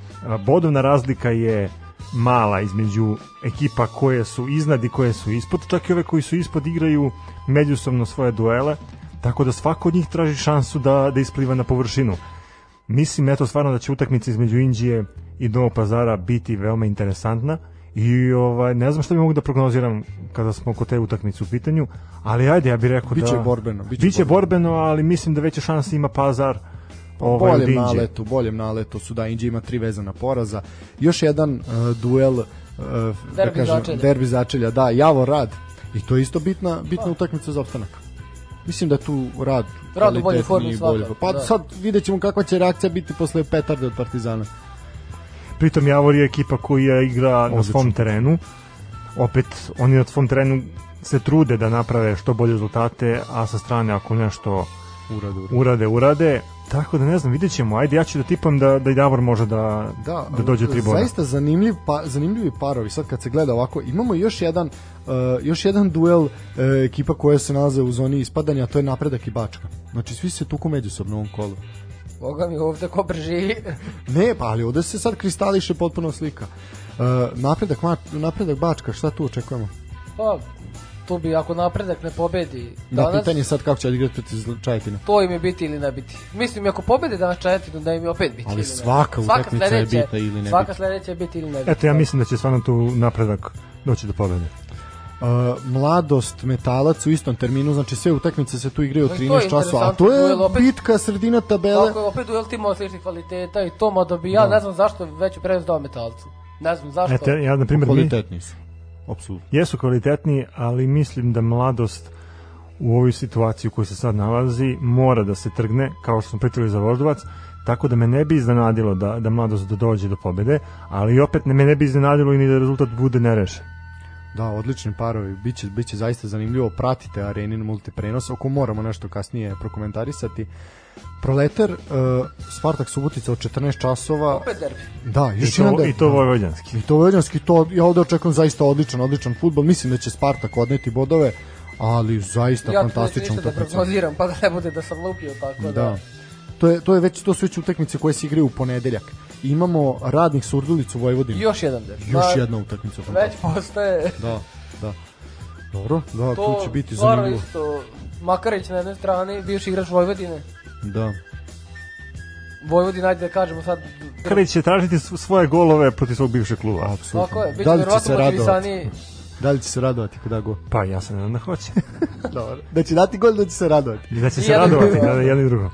bodovna razlika je mala između ekipa koje su iznad i koje su ispod, čak i ove koji su ispod igraju međusobno svoje duele, tako da svako od njih traži šansu da, da ispliva na površinu. Mislim, eto, stvarno da će utakmica između Indije i Novog pazara biti veoma interesantna I ovaj ne znam šta bi mogu da prognoziram kada smo kod te utakmice u pitanju, ali ajde ja bih rekao Biće da borbeno, biće biće borbeno. borbeno, ali mislim da veće šanse ima Pazar ovaj boljem naletu, boljem naletu su da Inđe ima tri vezana poraza. Još jedan uh, duel uh, da Derbi kažem, začelja. derbi začelja, da, Javor Rad. I to je isto bitna bitna utakmica za opstanak. Mislim da tu rad Rad u boljoj formi bolje. svakako, Pa da. sad vidjet ćemo kakva će reakcija biti posle petarde od Partizana. Pritom Javor je ekipa koja igra na Odlično. svom terenu. Opet, oni na svom terenu se trude da naprave što bolje rezultate, a sa strane ako nešto Urad, urad. urade, urade. Tako da ne znam, vidjet ćemo. Ajde, ja ću da tipam da, da i Javor može da, Da, da dođe tri boda. Zaista zanimljiv pa, zanimljivi parovi. Sad kad se gleda ovako, imamo još jedan uh, još jedan duel uh, ekipa koja se nalaze u zoni ispadanja, a to je Napredak i Bačka. Znači svi se tuku međusobno u ovom kolu. Boga mi ovde ko preživi. Ne, pa ali ovde se sad kristališe potpuno slika. Uh, napredak, ma, napredak Bačka, šta tu očekujemo? Pa, tu bi ako napredak ne pobedi Da, danas, pitanje je sad kako će odigrati protiv Čajetina. to im je biti ili ne biti. Mislim, ako pobede danas Čajetinu, da im je opet biti. Ali ili ne. svaka utakmica je bitna ili ne Svaka sledeća je biti ili ne biti. Eto, ja mislim da će stvarno tu napredak doći do pobede. Uh, mladost, metalac u istom terminu, znači sve utakmice se tu igraju u Znači, je 13 časova, a to je duel opet- bitka sredina tabele. Tako je, opet duel timova sličnih kvaliteta i to, mada bi ja ne znam zašto veću prednost dao metalcu. Ne znam zašto. Eto, ja, na primjer, mi, su. Apsolutno. jesu kvalitetni, ali mislim da mladost u ovoj situaciji u kojoj se sad nalazi mora da se trgne, kao što smo pričali za Voždovac, tako da me ne bi iznenadilo da, da mladost da dođe do pobede, ali opet ne, me ne bi iznenadilo i ni da rezultat bude nerešen. Da, odlični parovi. Biće, biće zaista zanimljivo. Pratite Arenin multiprenos, oko moramo nešto kasnije prokomentarisati. Proletar, uh, Spartak Subotica od 14 časova. Opet derbi. Da, I još to, jedan da- i to vojvođanski. I to vojvođanski, to ja ovde očekujem zaista odličan, odličan futbol. Mislim da će Spartak odneti bodove, ali zaista Ja neću fantastična ništa da utakmica. prognoziram, pa da ne bude da sam lupio tako da. Da. To je, to je već to su već utakmice koje se igraju u ponedeljak. Imamo radnih Surdulicu Vojvodinu. Još jedan derbi. Još Da, jedna utakmica. Već postaje Da, da. Dobro, da, to tu će biti stvarno zanimljivo. isto. Makarić na jednoj strani, bivši igrač Vojvodine. Da. Vojvodina, ajde da kažemo sad. Karić će tražiti svoje golove protiv svog bivšeg kluba. Apsolutno. Tako je, bit će da li će verovatno se radovati? motivisaniji. Da li će se radovati kada go? Pa ja se nadam da hoće. Dobro. Da će dati gol, da će se radovati. Da će se radovati drugo. na jedno i drugo.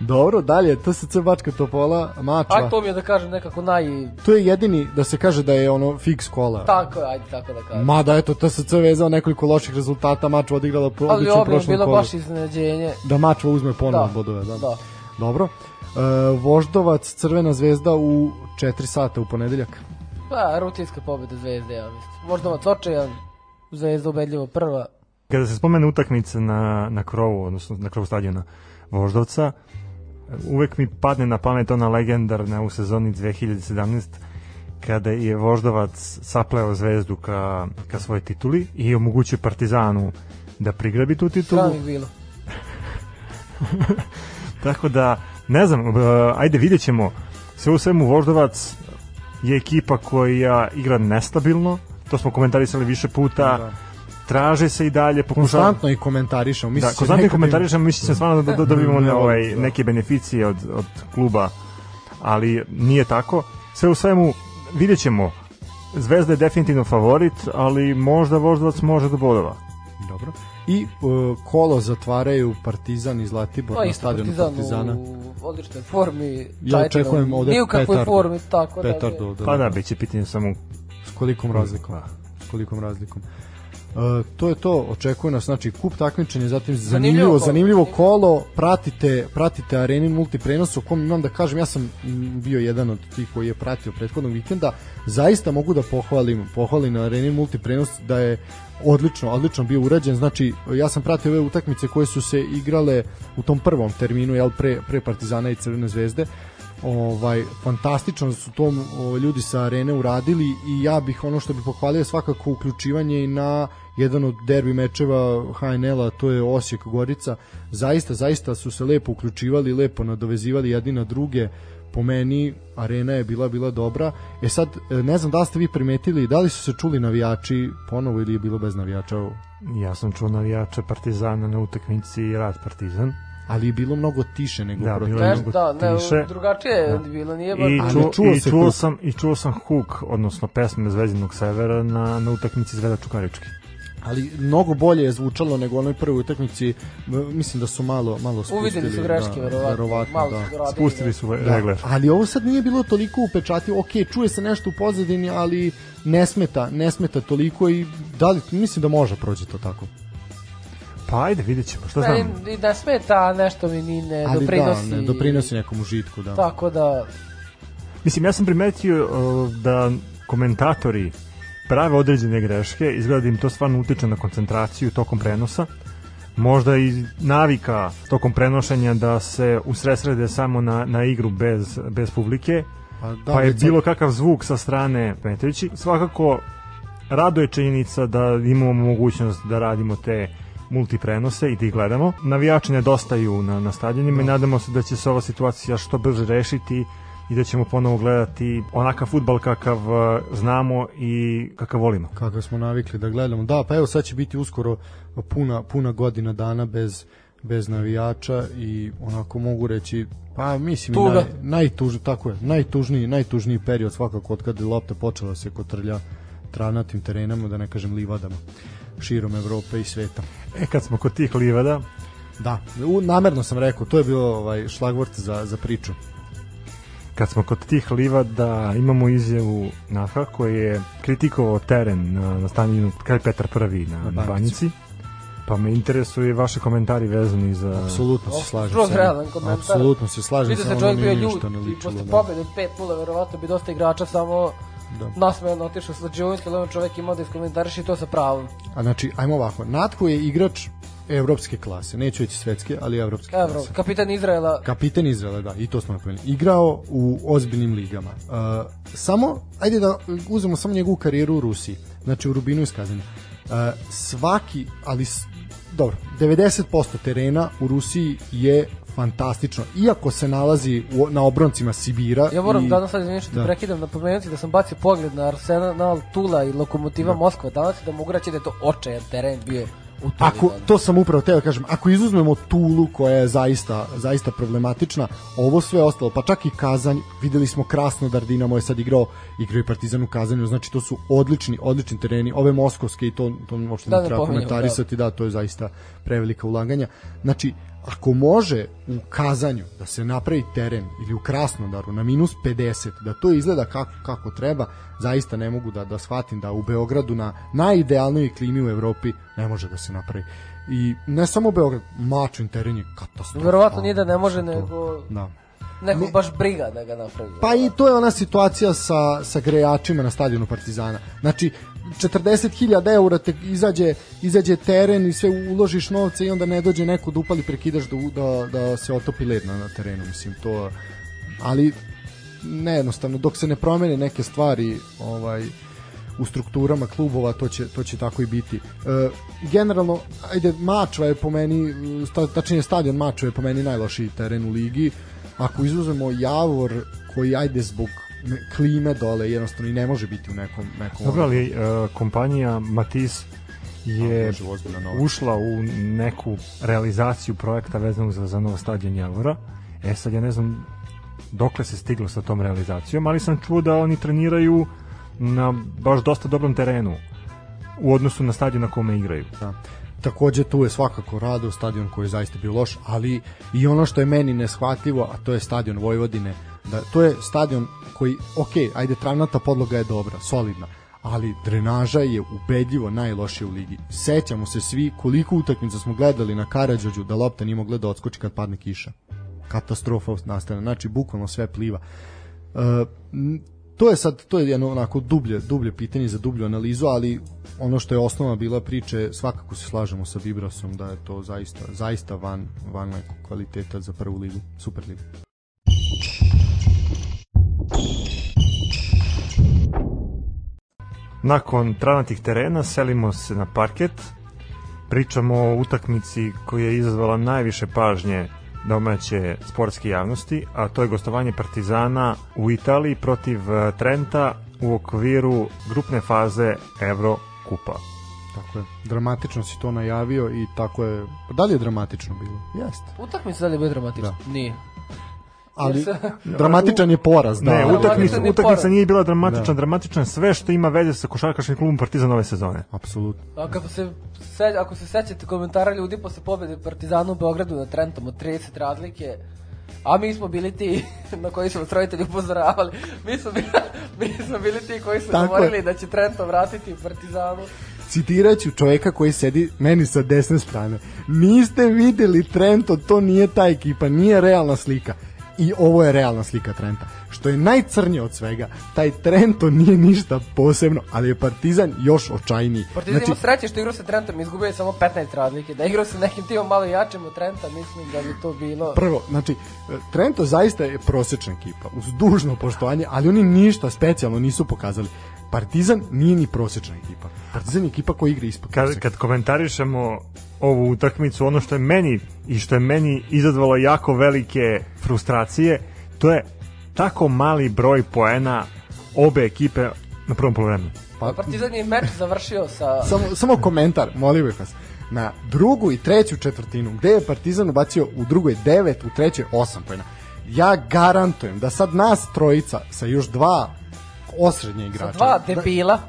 Dobro, dalje, TSC Bačka Topola, Mačva. Aj to mi je da kažem nekako naj... To je jedini da se kaže da je ono fix kola. Tako je, ajde tako da kažem. Mada eto TSC vezao nekoliko loših rezultata, Mačva odigrala po Ali odlično u ovo je prošlom bilo kolu. baš iznenađenje. Da Mačva uzme ponovo Da, bodove, da. Da. Dobro. E, Voždovac, Crvena zvezda u 4 sata u ponedeljak. Pa, rutinska pobeda Zvezde, ja mislim. Voždovac očajan, Zvezda ubedljivo prva. Kada se spomene utakmica na, na krovu, odnosno na krovu stadiona Voždovca, uvek mi padne na pamet ona legendarna u sezoni 2017 kada je Voždovac sapleo zvezdu ka, ka svojoj tituli i omogućio Partizanu da prigrabi tu titulu. Stranih bilo. Tako da, ne znam, uh, ajde vidjet ćemo. Sve u svemu Voždovac je ekipa koja igra nestabilno, to smo komentarisali više puta, Da. Traže se i dalje, pokušava... Konstantno i komentarišemo. Mislim Da, se konstantno im- komentarišemo, mislim se stvarno da, da dobijemo Ne, ovaj, da. neke beneficije od, od kluba, ali nije tako. Sve u svemu, vidjet ćemo. Zvezda je definitivno favorit, ali možda Voždovac može do bodova. Dobro. I uh, kolo zatvaraju Partizan i Zlatibor Pa na stadionu Partizan Partizana. u odličnoj formi. Ja očekujem ovde Ni u kakvoj petardu. formi, tako da. Petardo ovde. Pa da, bit će pitanje samo S kolikom razlikom? Da. S kolikom razlikom? Uh, to je to, očekuje nas znači kup takmičenja, zatim Zanimljivo zanimljivo, kolo. zanimljivo kolo, pratite, pratite Arenin multiprenos u kom imam da kažem, ja sam bio jedan od tih koji je pratio prethodnog vikenda, zaista mogu da pohvalim, pohvalim na Arenin multiprenos da je odlično, odlično bio urađen, znači ja sam pratio ove utakmice koje su se igrale u tom prvom terminu, jel, pre, pre Partizana i Crvene zvezde, ovaj fantastično su to o, ljudi sa arene uradili i ja bih ono što bih pohvalio svakako uključivanje i na jedan od derbi mečeva HNL-a, to je Osijek Gorica. Zaista, zaista su se lepo uključivali, lepo nadovezivali jedni na druge. Po meni arena je bila bila dobra. E sad e, ne znam da ste vi primetili da li su se čuli navijači ponovo ili je bilo bez navijača. Ja sam čuo navijača Partizana na utakmici Rad Partizan. ali je bilo mnogo tiše nego Da, protiv. bilo je Neš, mnogo da, ne, tiše. drugačije je bilo, nije baš... I, Ali čuo, čuo i, čuo sam, I čuo sam huk, odnosno pesme Zvezdinog severa na, na utakmici Zvezda Čukarički. Ali mnogo bolje je zvučalo nego u onoj prvoj utakmici. Mislim da su malo malo spustili. Uvideli su greške, da, verovatno. verovatno, Malo da. su Spustili su Da, regler. ali ovo sad nije bilo toliko upečatljivo. Ok, čuje se nešto u pozadini, ali ne smeta, ne smeta toliko i da li, mislim da može proći to tako. Pa ajde, vidjet ćemo, šta Meni znam. i da smeta nešto mi ni ne Ali doprinosi. da, ne doprinosi nekom užitku, da. Tako da, Mislim, ja sam primetio uh, da komentatori prave određene greške, izgleda da im to stvarno utiče na koncentraciju tokom prenosa. Možda i navika tokom prenošenja da se usresrede samo na, na igru bez, bez publike, Pa, da, pa je bilo kakav zvuk sa strane Petrovići. Svakako, rado je činjenica da imamo mogućnost da radimo te multiprenose i da ih gledamo. Navijači nedostaju na, na stadionima i nadamo se da će se ova situacija što brže rešiti i da ćemo ponovo gledati onakav futbal kakav uh, znamo i kakav volimo. kako smo navikli da gledamo. Da, pa evo sad će biti uskoro puna, puna godina dana bez bez navijača i onako mogu reći pa mislim Tuga. naj, najtužniji tako je najtužniji najtužniji period svakako od kada je lopta počela se kotrlja tranatim terenama da ne kažem livadama širom Evrope i sveta. E, kad smo kod tih livada, Da, u, namerno sam rekao, to je bio ovaj šlagvort za, za priču. Kad smo kod tih livada, imamo izjavu Naha koji je kritikovao teren na, na stanju kraj Petar prvi na, na Banjici. Banjici. Pa me interesuje vaše komentari vezani za... Apsolutno se slažem. skroz sa- realan komentar. Apsolutno se slažem. vidio sa se čovjek bio ljud i posle da. pobjede 5-0 verovatno bi dosta igrača samo Da. nasmejano otišao sa Đevovinske, ali on čovjek imao da iskomentariše i to sa pravom. A znači, ajmo ovako, Natko je igrač evropske klase, neću reći svetske, ali evropske Evro, klase. kapitan Izraela, Kapitan Izraela, da, i to smo napomenuli. Igrao u ozbiljnim ligama. Uh, samo, ajde da uzmemo samo njegovu karijeru u Rusiji. Znači u Rubinu iz Kazanja. Uh, svaki, ali dobro, 90% terena u Rusiji je fantastično. Iako se nalazi u, na obroncima Sibira. Ja moram i, danas sad izviniti Da. prekidam napomenuti da sam bacio pogled na Arsenal Tula i Lokomotiva Moskva danas da mogu reći da je to očajan teren bio. Ako, to sam upravo teo da kažem, ako izuzmemo Tulu koja je zaista, zaista problematična, ovo sve ostalo, pa čak i Kazanj, videli smo Krasnodar, Dinamo je sad igrao, igrao i Partizan u Kazanju, znači to su odlični, odlični tereni, ove moskovske i to, to uopšte Da, ne ne treba komentarisati, da. to je zaista prevelika ulaganja. Znači, ako može u Kazanju da se napravi teren ili u Krasnodaru na minus 50, da to izgleda kako, kako treba, zaista ne mogu da, da shvatim da u Beogradu na najidealnijoj klimi u Evropi ne može da se napravi. I ne samo Beograd, Mačvin teren je katastrofa. Verovatno nije da ne može, nego Da. neko baš briga da ga napravi. Pa i to je ona situacija sa, sa grejačima na stadionu Partizana. Znači, 40.000 eura te izađe, izađe teren i sve uložiš novce i onda ne dođe neko da upali prekidaš da, da, da se otopi led na, na terenu. Mislim, to... Ali, nejednostavno, dok se ne promene neke stvari ovaj, u strukturama klubova, to će, to će tako i biti. E, generalno, ajde, Mačva je po meni, sta, tačnije stadion Mačva je po meni najlošiji teren u ligi. Ako izuzmemo Javor, koji ajde zbog klime dole, jednostavno i ne može biti u nekom... nekom Dobro, ali uh, kompanija Matis je ušla u neku realizaciju projekta vezanog za, za novo stadion Javora. E sad ja ne znam dokle se stiglo sa tom realizacijom, ali sam čuo da oni treniraju na baš dosta dobrom terenu u odnosu na stadion na kome igraju. Da. Takođe tu je svakako Rado, stadion koji je zaista bio loš, ali i ono što je meni neshvatljivo, a to je stadion Vojvodine, da to je stadion koji, ok, ajde, travnata podloga je dobra, solidna, ali drenaža je ubedljivo najlošija u ligi. Sećamo se svi koliko utakmica smo gledali na Karadžođu da lopta nije mogla da odskoči kad padne kiša. Katastrofa nastane, znači bukvalno sve pliva. M, to je sad to je jedno onako dublje dublje pitanje za dublju analizu, ali ono što je osnova bila priče, svakako se slažemo sa Vibrasom da je to zaista zaista van van kvaliteta za prvu ligu, super Nakon tranatih terena selimo se na parket, pričamo o utakmici koja je izazvala najviše pažnje domaće sportske javnosti, a to je gostovanje Partizana u Italiji protiv eh, Trenta u okviru grupne faze Euro Kupa. Tako je. Dramatično si to najavio i tako je. Da li je dramatično bilo? Jeste. Utakmica da li je bio dramatična? Nije. Ali dramatičan je poraz, da. Ne, utakmica, je utakmica nije bila dramatična, Da. dramatična je sve što ima veze sa košarkaškim klubom Partizan ove sezone. Apsolutno. A kako se, se, ako se sećate komentara ljudi posle pobede Partizanu u Beogradu na Trentom od 30 razlike, a mi smo bili ti na koji su nas roditelji upozoravali. Mi smo bili, mi smo bili ti koji su Tako je. govorili da će Trento vratiti Partizanu. Citiraću čoveka koji sedi meni sa desne strane. Niste videli Trento, to nije ta ekipa, nije realna slika. I ovo je realna slika Trenta. Što je najcrnije od svega, taj Trento nije ništa posebno, ali je Partizan još očajniji. Partizan znači, ima sreće što igrao sa Trentom, izgubio je samo 15 razlike. Da igrao sa nekim timom malo jačim od Trenta, mislim da bi to bilo... Prvo, znači, Trento zaista je prosječna ekipa, uz dužno poštovanje, ali oni ništa specijalno nisu pokazali. Partizan nije ni prosječna ekipa. Partizan je ekipa koja igra ispod Kad, kad komentarišemo ovu utakmicu, ono što je meni i što je meni izazvalo jako velike frustracije, to je tako mali broj poena obe ekipe na prvom polovremenu. Pa, Partizan je meč završio sa... Samo, samo komentar, molim bih vas. Na drugu i treću četvrtinu, gde je Partizan ubacio u drugoj 9, u trećoj 8 pojena. Ja garantujem da sad nas trojica sa još dva osrednje Sa igrača dva da, debila. da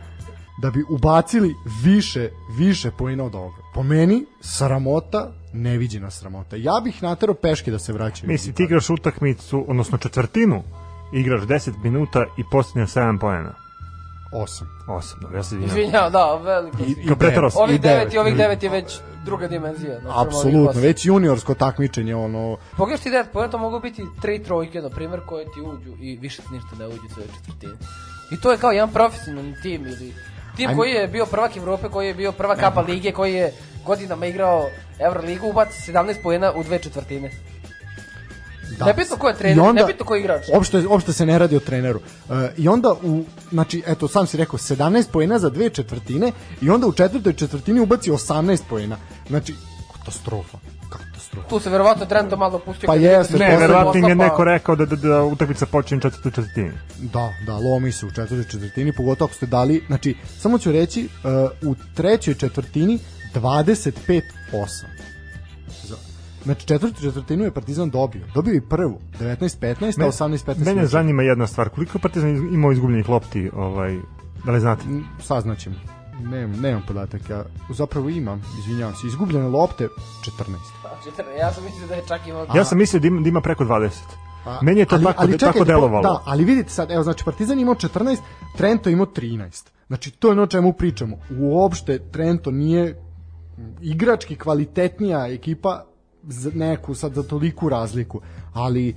bi ubacili više više poena od ovoga. Po meni sramota, neviđena sramota. Ja bih naterao peške da se vraćaju. Mislim, ti igraš utakmicu, odnosno četvrtinu, igraš 10 minuta i postigneš 7 poena. 8. 8, dobro, ja se izvinjam. Izvinjam, da, veliko. I, si. i devet, Ovih i devet i ovih ili- devet je već druga dimenzija. znači, Apsolutno, već juniorsko takmičenje, ono, Pogledaš ti devet pojena, to mogu biti tri trojke, na primjer, koje ti uđu i više ti ništa ne uđe u sve četvrtine. I to je kao jedan profesionalni tim ili tim Ajme. koji je bio prvak Evrope, koji je bio prva kapa lige, koji je godinama igrao Euroligu, ubaci 17 pojena u dve četvrtine. Da. Nebitno ko je trener, I onda- nebitno ko je igrač. Uopšte, uopšte se ne radi o treneru. E, I onda, u, znači, eto, sam si rekao, 17 poena za dve četvrtine i onda u četvrtoj četvrtini ubaci 18 poena. Znači, katastrofa. Katastrofa. Tu se verovatno Trento malo pustio. Pa jeste, Ne, verovatno im je neko rekao da, da, da utakmica počinje u četvrtoj četvrtini. Da, da, lomi se u četvrtoj četvrtini, pogotovo ako ste dali, znači, samo ću reći, uh, u trećoj četvrtini 25-8. Za- Znači, četvrtu četvrtinu je Partizan dobio. Dobio i prvu, 19-15, a 18-15. Mene zanima jedna stvar, koliko je Partizan iz- imao izgubljenih lopti, ovaj, da li znate? Saznaćemo. Nemam, nemam podatak, ja zapravo imam, izvinjavam se, izgubljene lopte 14. Četrnaest, Ja sam mislio da je čak imao... Ja sam mislio da ima, da ima preko 20. A, Meni je to tako, čekajte, tako po- delovalo. Da, ali vidite sad, evo, znači Partizan imao 14, Trento imao 13. Znači, to je ono čemu pričamo. Uopšte Trento nije igrački kvalitetnija ekipa za neku sad za toliku razliku, ali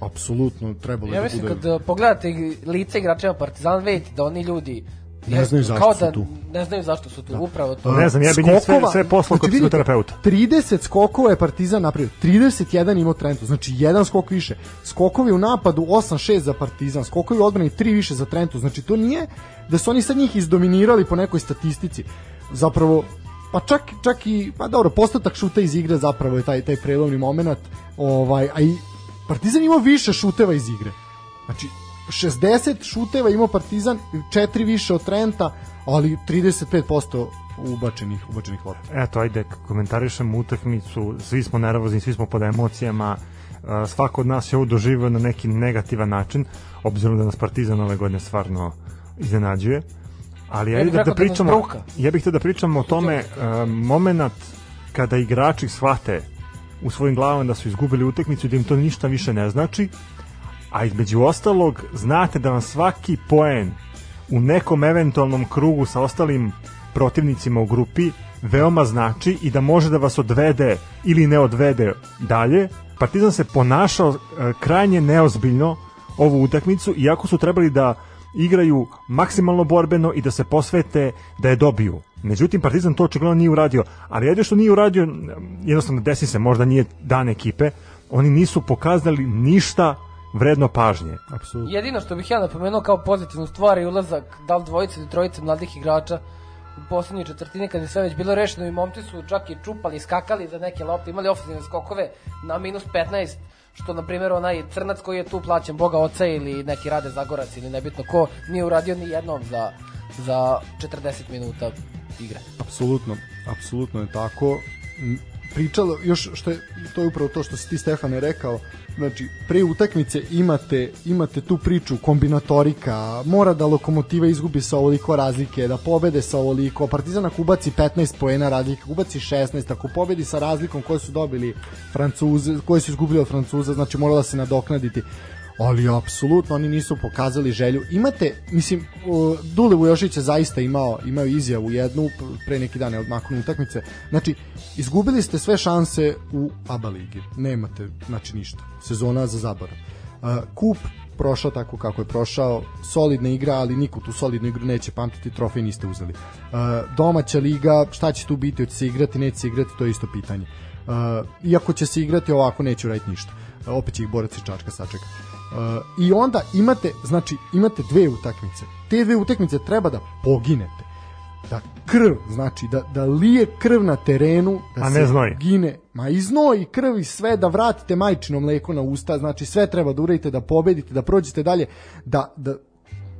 apsolutno trebalo Ja da mislim bude... kad uh, pogledate lice igrača Partizan vidite da oni ljudi Ne znaju zašto kao su da tu. Ne znaju zašto su tu, upravo to. Ne znam, ja bi njih sve, sve poslao kod znači, vidite, psihoterapeuta. 30 skokova je Partizan napravio, 31 imao Trento, znači jedan skok više. Skokovi u napadu 8-6 za Partizan, skokovi u odbrani 3 više za Trento, znači to nije da su oni sad njih izdominirali po nekoj statistici. Zapravo, pa čak, čak i, pa dobro, postotak šuta iz igre zapravo je taj, taj prelovni moment, ovaj, a i Partizan imao više šuteva iz igre. Znači, 60 šuteva imao Partizan, 4 više od Trenta, ali 35% ubačenih, ubačenih lopta. Eto, ajde, komentarišemo utakmicu, svi smo nervozni, svi smo pod emocijama, uh, svako od nas je ovo doživio na neki negativan način, obzirom da nas Partizan ove godine stvarno iznenađuje. Ali Ja ajde bih da, rekao da da pričamo, ja bih da pričamo o tome uh, moment kada igrači shvate u svojim glavama da su izgubili utakmicu i da im to ništa više ne znači, a između ostalog znate da vam svaki poen u nekom eventualnom krugu sa ostalim protivnicima u grupi veoma znači i da može da vas odvede ili ne odvede dalje. Partizan se ponašao e, krajnje neozbiljno ovu utakmicu, iako su trebali da igraju maksimalno borbeno i da se posvete da je dobiju. Međutim, Partizan to očigledno nije uradio, ali jedno što nije uradio, jednostavno desi se, možda nije dan ekipe, oni nisu pokazali ništa vredno pažnje. Apsolutno. Jedino što bih ja napomenuo kao pozitivnu stvar je ulazak da li dvojice ili trojice mladih igrača u poslednjoj četvrtini kad je sve već bilo rešeno i momci su čak i čupali, skakali za neke lopte, imali ofenzivne skokove na minus 15 što na primjer onaj crnac koji je tu plaćen Boga oca ili neki Rade Zagorac ili nebitno ko nije uradio ni jednom za, za 40 minuta igre. Apsolutno, apsolutno je tako. Pričalo, još što je, to je upravo to što si ti Stefane rekao, znači pre utakmice imate, imate tu priču kombinatorika, mora da lokomotiva izgubi sa ovoliko razlike, da pobede sa ovoliko, Partizan ako ubaci 15 poena razlike, ubaci 16, ako pobedi sa razlikom koje su dobili Francuze, koje su izgubili od Francuza, znači mora da se nadoknaditi ali apsolutno oni nisu pokazali želju. Imate, mislim, Dule Vujošić je zaista imao, imao izjavu jednu pre neki dan je odmaknu utakmice. Znači, izgubili ste sve šanse u ABA ligi. Nemate, znači ništa. Sezona za zaborav. Kup prošao tako kako je prošao, solidna igra, ali niko tu solidnu igru neće pamtiti, trofej niste uzeli. Domaća liga, šta će tu biti, hoće se igrati, neće se igrati, to je isto pitanje. Iako će se igrati ovako, neće uraditi ništa. Opet će ih borac i čačka sačekati. Uh, I onda imate, znači, imate dve utakmice. Te dve utakmice treba da poginete. Da krv, znači da, da lije krv na terenu, da A se ne znoj. gine, ma i znoj i krv i sve, da vratite majčino mleko na usta, znači sve treba da uradite, da pobedite, da prođete dalje, da, da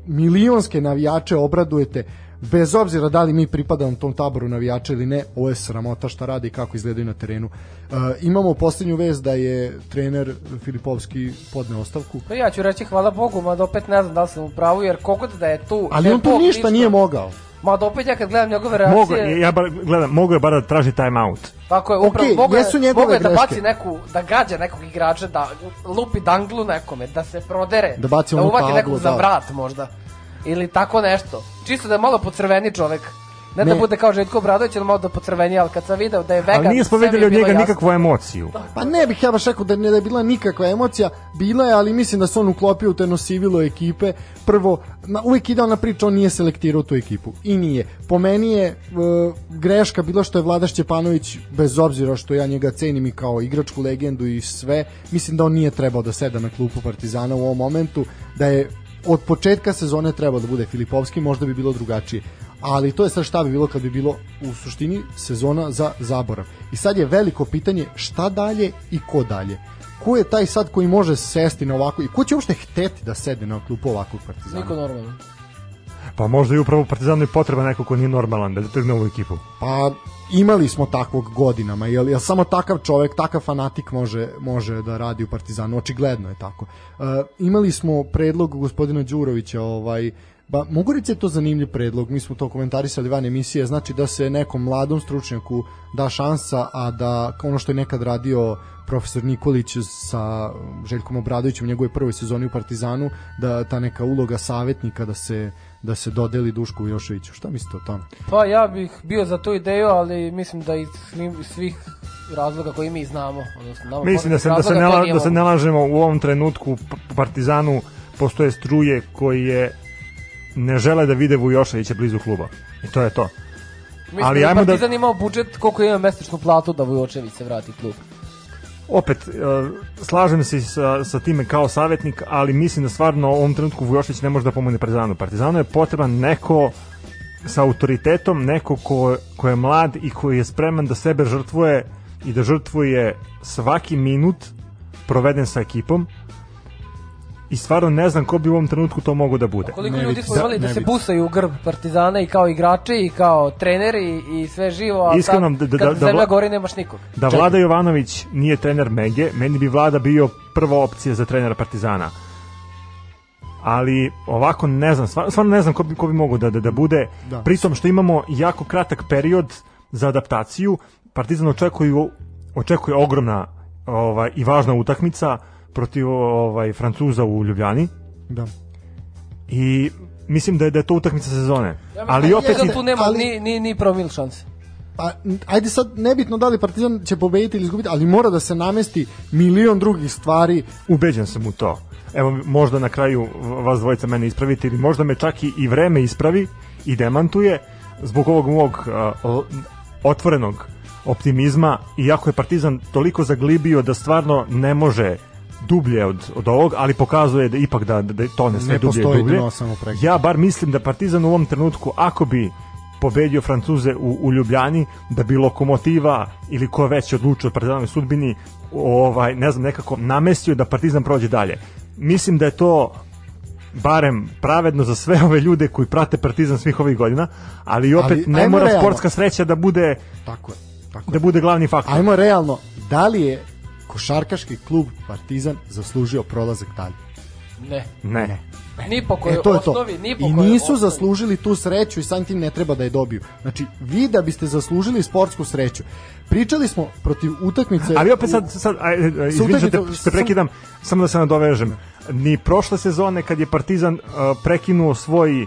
milionske navijače obradujete, bez obzira da li mi pripadamo tom taboru navijača ili ne, ovo je sramota šta radi i kako izgledaju na terenu. Uh, imamo poslednju vez da je trener Filipovski podne ostavku, Pa ja ću reći hvala Bogu, mada opet ne znam da li sam u pravu, jer kogod da je tu... ali da on tu ništa lično- nije mogao. Mada opet ja kad gledam njegove Mogu, reakcije... ja bar gledam, mogu je bar da traži time out. Tako je, upravo Okej, mogu je, jesu njegove mogu je da greške. baci neku, da gađa nekog igrača, da lupi danglu nekome, da se prodere, Da baci da uvati nekog za da. vrat možda. Ili tako nešto. Čisto da je malo pocrveni čovek. Ne, da Ne. bude kao Željko Obradović, ali malo da pocrveni, ali kad sam video da je vegan... Ali nismo videli od bilo njega jasno. nikakvu emociju. Pa ne bih ja baš rekao da, ne, da je bila nikakva emocija, bila je, ali mislim da se on uklopio u to jedno sivilo ekipe. Prvo, na, uvijek idealna priča, on nije selektirao tu ekipu. I nije. Po meni je e, greška bila što je Vlada Šćepanović, bez obzira što ja njega cenim i kao igračku legendu i sve, mislim da on nije trebao da seda na klupu Partizana u ovom momentu, da je od početka sezone trebao da bude Filipovski, možda bi bilo drugačije ali to je sad šta bi bilo kad bi bilo u suštini sezona za zaborav. I sad je veliko pitanje šta dalje i ko dalje. Ko je taj sad koji može sesti na ovako i ko će uopšte hteti da sede na klupu ovakvog partizana? Niko normalno. Pa možda i upravo Partizanu i potreba neko ko nije normalan da trgne ovu ekipu. Pa imali smo takvog godinama, jel, jel samo takav čovek, takav fanatik može, može da radi u Partizanu, očigledno je tako. E, imali smo predlog gospodina Đurovića, ovaj, Ba, mogu reći da je to zanimljiv predlog, mi smo to komentarisali van emisije, znači da se nekom mladom stručnjaku da šansa, a da ono što je nekad radio profesor Nikolić sa Željkom Obradovićem u njegovoj prvoj sezoni u Partizanu, da ta neka uloga savjetnika da se da se dodeli Dušku Joševiću. Šta mislite o tome? Pa ja bih bio za tu ideju, ali mislim da iz svih razloga koji mi znamo, odnosno nama Mislim da se, da se, ne, la- da se ne lažemo u ovom trenutku Partizanu postoje struje koje ne žele da vide Vujoševića blizu kluba. I to je to. Mislim ali da ajmo da- Partizan imao budžet koliko ima mesečnu platu da Vujočević se vrati u klub. Opet, e, slažem se sa, sa time kao savjetnik, ali mislim da stvarno u ovom trenutku Vujošević ne može da pomogne Partizanu. Partizanu je potreban neko sa autoritetom, neko ko, ko je mlad i koji je spreman da sebe žrtvuje i da žrtvuje svaki minut proveden sa ekipom i stvarno ne znam ko bi u ovom trenutku to mogo da bude. Koliko Ne ljudi smo da, imali da, ne se busaju u grb Partizana i kao igrači i kao treneri i sve živo, a Iskreno, sad, da- da- kad da- zemlja da- gori nemaš nikog. Da Čekaj. Vlada Jovanović nije trener Mege, meni bi Vlada bio prva opcija za trenera Partizana. Ali ovako ne znam, stvarno, stvarno ne znam ko bi, ko bi mogo da, da, da bude. Da. Pritom što imamo jako kratak period za adaptaciju, Partizan očekuju, očekuje ogromna ovaj, i važna utakmica protiv ovaj Francuza u Ljubljani Da. i mislim da je, da je to utakmica sezone. Ja ali da opet i- tu nema ali- ni, ni, ni promil šanse. Pa, ajde sad, nebitno da li Partizan će pobediti ili izgubiti, ali mora da se namesti milion drugih stvari. Ubeđen sam u to. Evo, možda na kraju vas dvojica mene ispravite ili možda me čak i, i vreme ispravi i demantuje zbog ovog mog l- otvorenog optimizma, iako je Partizan toliko zaglibio da stvarno ne može dublje od, od ovog, ali pokazuje da ipak da, da tone sve Ne dublje i dublje. samo. Ja bar mislim da Partizan u ovom trenutku, ako bi pobedio Francuze u, u Ljubljani, da bi Lokomotiva ili ko već odlučio od Partizanovoj sudbini, ovaj, ne znam, nekako namestio da Partizan prođe dalje. Mislim da je to barem pravedno za sve ove ljude koji prate Partizan svih ovih godina, ali opet Ali, ne mora realno. sportska sreća da bude Tako je. Tako da je. bude glavni faktor. Ajmo realno, da li je košarkaški klub Partizan zaslužio prolazak dalje? Ne. Ne. Ni po kojoj E, to je to. osnovi, ni po I kojoj nisu osnovi. zaslužili tu sreću i samim tim ne treba da je dobiju. Znači, vi da biste zaslužili sportsku sreću. Pričali smo protiv utakmice... Ali opet sad, sad aj, aj, aj, izvini što te, te prekidam, samo da se nadovežem. Ni prošle sezone kad je Partizan uh, prekinuo svoj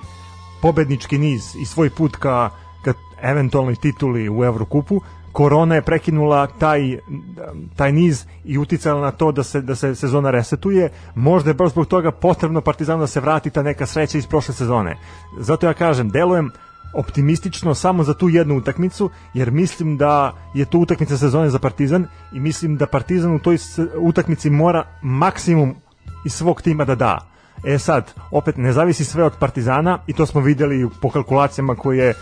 pobednički niz i svoj put ka, ka eventualnoj tituli u Evrokupu, korona je prekinula taj, taj niz i uticala na to da se, da se sezona resetuje. Možda je baš zbog toga potrebno Partizanu da se vrati ta neka sreća iz prošle sezone. Zato ja kažem, delujem optimistično samo za tu jednu utakmicu, jer mislim da je to utakmica sezone za Partizan i mislim da Partizan u toj utakmici mora maksimum iz svog tima da da. E sad, opet ne zavisi sve od Partizana i to smo videli po kalkulacijama koje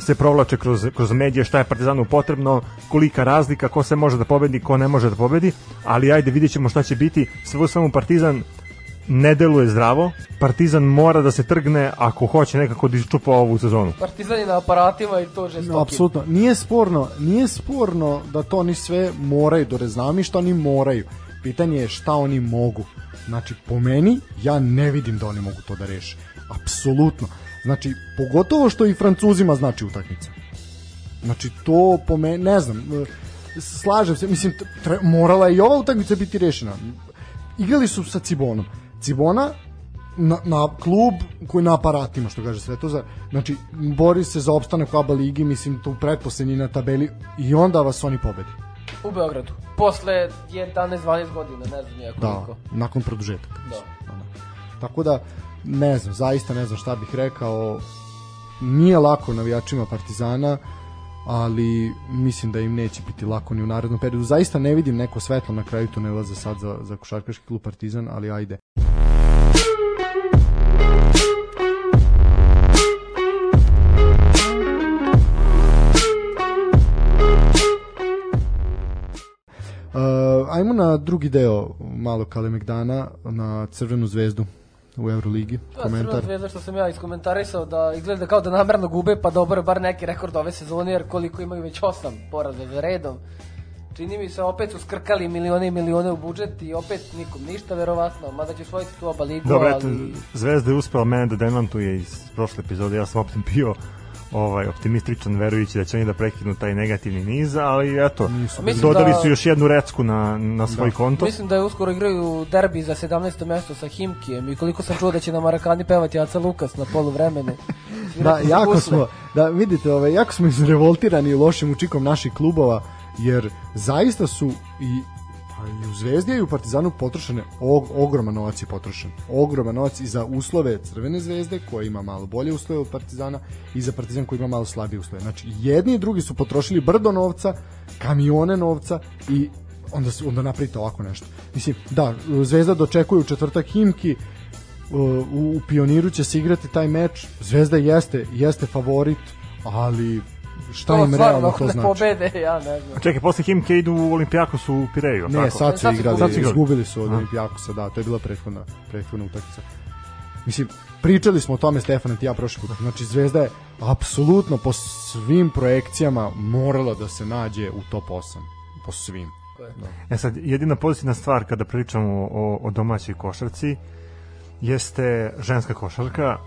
se provlače kroz, kroz medije šta je Partizanu potrebno, kolika razlika, ko se može da pobedi, ko ne može da pobedi, ali ajde vidjet ćemo šta će biti. Sve u svemu Partizan ne deluje zdravo, Partizan mora da se trgne ako hoće nekako da iščupa ovu sezonu. Partizan je na aparatima i to žestoki. No, apsolutno. Nije sporno, nije sporno da to oni sve moraju do reznami što oni moraju. Pitanje je šta oni mogu. Znači, po meni, ja ne vidim da oni mogu to da reše. Apsolutno. Znači, pogotovo što i Francuzima znači utakmica. Znači, to po meni, ne znam, e, slažem se, mislim, tre, morala je i ova utakmica biti rešena. Igrali su sa Cibonom. Cibona na, na klub koji na aparatima, što kaže Svetoza, znači, bori se za opstanak u ABA ligi, mislim, tu pretposlednji na tabeli i onda vas oni pobedi. U Beogradu. Posle 11-12 godina, ne znam ja Da, koliko. nakon produžetaka. Da. Tako da, ne znam, zaista ne znam šta bih rekao. Nije lako navijačima Partizana, ali mislim da im neće biti lako ni u narednom periodu. Zaista ne vidim neko svetlo na kraju tunela za sad za, za košarkaški klub Partizan, ali ajde. Uh, ajmo na drugi deo malo Kalemegdana na Crvenu zvezdu u Euroligi. To je Komentar. Zvezda što sam ja iskomentarisao da izgleda kao da namerno gube pa dobro bar neki rekord ove sezone jer koliko imaju već osam poraza za redom. Čini mi se opet su skrkali milione i milione u budžet i opet nikom ništa verovatno, mada će osvojiti tu oba ligu, Dobro, eto, ali... Zvezda je uspela mene da demantuje iz prošle epizode, ja sam opet bio ovaj optimističan verujući da će oni da prekinu taj negativni niz, ali eto. Mislim dodali da- su još jednu recku na, na svoj Da. konto. Mislim da je uskoro igraju derbi za 17. mesto sa Himkijem i koliko sam čuo da će na Marakani pevati Aca Lukas na poluvremenu. Da, jako gusle. smo, da vidite, ovaj, jako smo izrevoltirani lošim učikom naših klubova, jer zaista su i i u Zvezdi i u Partizanu potrošene og, ogroman novac je potrošen. Ogroman novac i za uslove Crvene zvezde koja ima malo bolje uslove od Partizana i za Partizan koji ima malo slabije uslove. Znači jedni i drugi su potrošili brdo novca, kamione novca i onda se onda napravite ovako nešto. Mislim, da, Zvezda dočekuje u četvrtak Himki, u, u Pioniru će se igrati taj meč. Zvezda jeste jeste favorit, ali šta To im realno to ne znači? pobede, ja ne znam. Čekaj, posle Himke idu u Olimpijakos u Pireju, Ne, tako? sad su Sad su igrali, sad su igrali. izgubili su od Aha. Olimpijakosa, da, to je bila prethodna, prethodna utakmica. Mislim, pričali smo o tome Stefan i ja prošli put. Znači Zvezda je apsolutno po svim projekcijama morala da se nađe u top 8. Po svim. E sad, jedina pozitivna stvar kada pričamo o, o domaćoj košarci jeste ženska košarka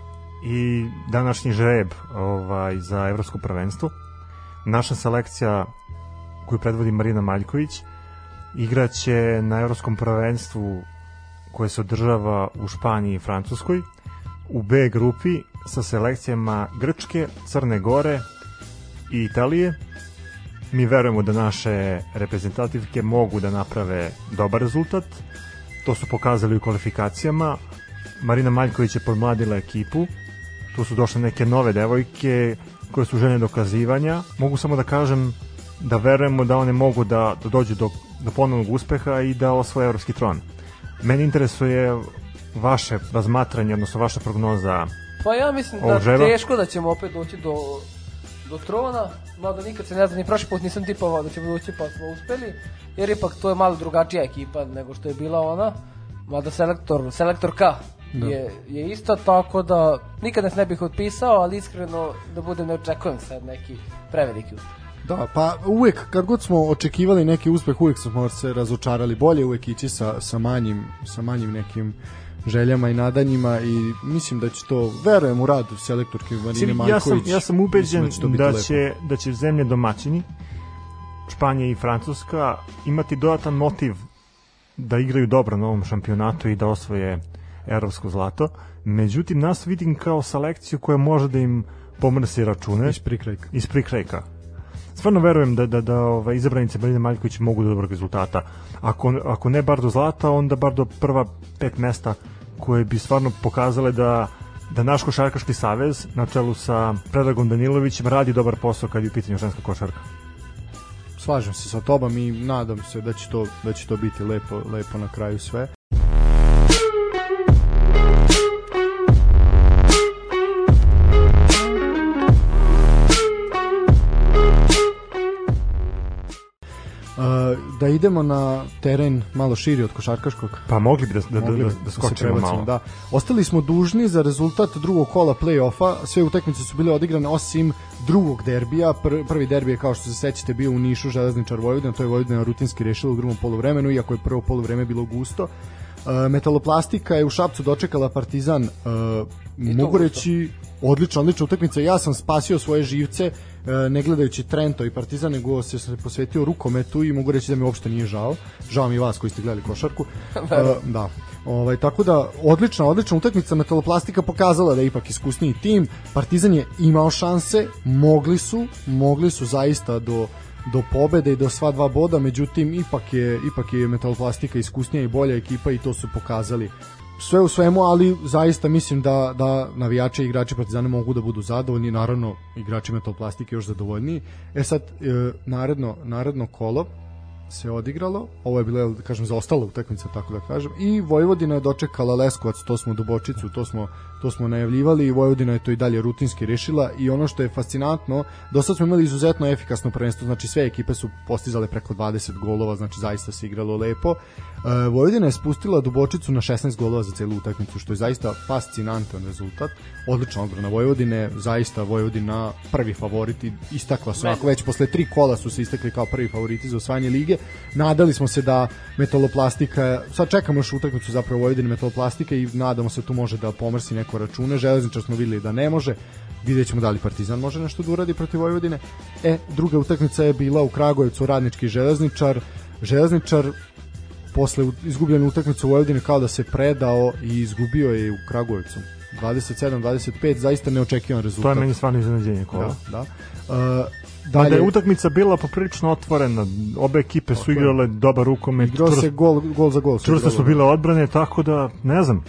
i današnji žreb ovaj, za evropsko prvenstvo. Naša selekcija koju predvodi Marina Maljković igraće na evropskom prvenstvu koje se održava u Španiji i Francuskoj u B grupi sa selekcijama Grčke, Crne Gore i Italije mi verujemo da naše reprezentativke mogu da naprave dobar rezultat. To su pokazali u kvalifikacijama. Marina Maljković je podmladila ekipu. Tu su došle neke nove devojke koje su žene dokazivanja. Mogu samo da kažem da verujemo da one mogu da, da dođu do, do ponovnog uspeha i da osvoje evropski tron. Meni interesuje vaše razmatranje, odnosno vaša prognoza Pa ja mislim da žreba? teško da ćemo opet doći do, do trona, mada nikad se ne zna, ni prošli put nisam tipovao da ćemo doći pa smo uspeli, jer ipak to je malo drugačija ekipa nego što je bila ona, mada selektor, selektor K da. je, je isto tako da nikad nas ne bih otpisao, ali iskreno da budem ne očekujem sad neki preveliki uspeh. Da, pa uvek kad god smo očekivali neki uspeh, uvek smo se razočarali. Bolje uvek ići sa, sa, manjim, sa manjim nekim željama i nadanjima i mislim da će to, verujem u rad selektorke Marine Marković. Ja sam, ja sam ubeđen da, će, da, će, da će zemlje domaćini, Španija i Francuska, imati dodatan motiv da igraju dobro na ovom šampionatu i da osvoje evropsko zlato. Međutim, nas vidim kao selekciju koja može da im pomrsi račune. Iz prikrajka. Iz prikrajka. Stvarno verujem da, da, da ovaj, izabranice Marina Maljković mogu do dobrog rezultata. Ako, ako ne bar do zlata, onda bar do prva pet mesta koje bi stvarno pokazale da da naš košarkaški savez na čelu sa Predragom Danilovićem radi dobar posao kad je u pitanju ženska košarka. Slažem se sa tobom i nadam se da će to da će to biti lepo lepo na kraju sve. Da idemo na teren malo širi od košarkaškog. Pa mogli bi da, da, mogli da, da, da skočimo da malo. Da. Ostali smo dužni za rezultat drugog kola play-offa. Sve utakmice su bile odigrane osim drugog derbija. Pr prvi derbi je kao što se sećate bio u Nišu Železničar Vojvodina. To je Vojvodina rutinski rešila u drugom poluvremenu, iako je prvo poluvreme bilo gusto. Metaloplastika je u Šapcu dočekala Partizan uh, mogu reći odlična, odlična utakmica. Ja sam spasio svoje živce E, ne gledajući Trento i Partizan, nego se posvetio rukometu i mogu reći da mi uopšte nije žao. Žao mi vas koji ste gledali košarku. uh, da. Ovaj, tako da, odlična, odlična utakmica Metaloplastika pokazala da je ipak iskusniji tim. Partizan je imao šanse, mogli su, mogli su zaista do do pobede i do sva dva boda, međutim ipak je ipak je Metaloplastika iskusnija i bolja ekipa i to su pokazali sve u svemu, ali zaista mislim da, da navijači i igrači Partizana mogu da budu zadovoljni, naravno igrači Metalplastike još zadovoljniji. E sad, e, naredno, naredno kolo, se odigralo. Ovo je bilo, da kažem, zaostala utakmica, tako da kažem. I Vojvodina je dočekala Leskovac, to smo Dubočicu, to smo, to smo najavljivali i Vojvodina je to i dalje rutinski rešila i ono što je fascinantno, do sad smo imali izuzetno efikasno prvenstvo, znači sve ekipe su postizale preko 20 golova, znači zaista se igralo lepo. E, Vojvodina je spustila Dubočicu na 16 golova za celu utakmicu, što je zaista fascinantan rezultat. Odlična odbrana Vojvodine, zaista Vojvodina prvi favoriti, istakla su, ako već posle tri kola su se istakli kao prvi favoriti za osvajanje lige. Nadali smo se da metaloplastika, sad čekamo još utakmicu zapravo Vojvodine metaloplastike i nadamo se da tu može da pomrsi neko račune. Železničar smo videli da ne može, vidjet ćemo da li Partizan može nešto da uradi protiv Vojvodine. E, druga utakmica je bila u Kragujevcu radnički železničar. Železničar posle izgubljene utakmice u Vojvodini kao da se predao i izgubio je u Kragujevcu 27-25, zaista neočekivan rezultat. To je meni stvarno iznenađenje kola. Da, da. Uh, dalje, da je utakmica bila poprilično otvorena, obe ekipe su igrale dobar rukomet. Igrao se gol, gol za gol. Čvrsto su bile odbrane, tako da, ne znam,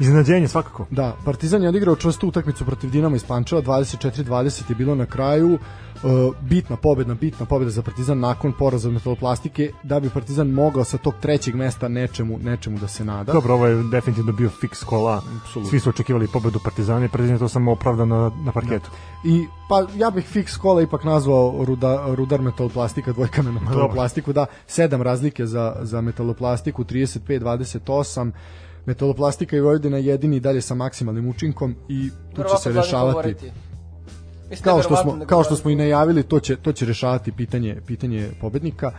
Iznenađenje svakako. Da, Partizan je odigrao čvrstu utakmicu protiv Dinama iz Pančeva, 24-20 je bilo na kraju. Uh, bitna pobedna, bitna pobeda za Partizan nakon poraza od metaloplastike, da bi Partizan mogao sa tog trećeg mesta nečemu, nečemu da se nada. Dobro, ovo je definitivno bio fiks kola. Absolutno. Svi su očekivali pobedu Partizana i Partizan je to samo opravdano na, na parketu. Da. I pa ja bih fiks kola ipak nazvao ruda, Rudar metaloplastika, dvojka na metaloplastiku, da, sedam razlike za, za metaloplastiku, 35-28 metaloplastika i Vojvodina jedini dalje sa maksimalnim učinkom i tu će se rešavati. kao što smo kao što smo i najavili to će to će rešavati pitanje pitanje pobednika.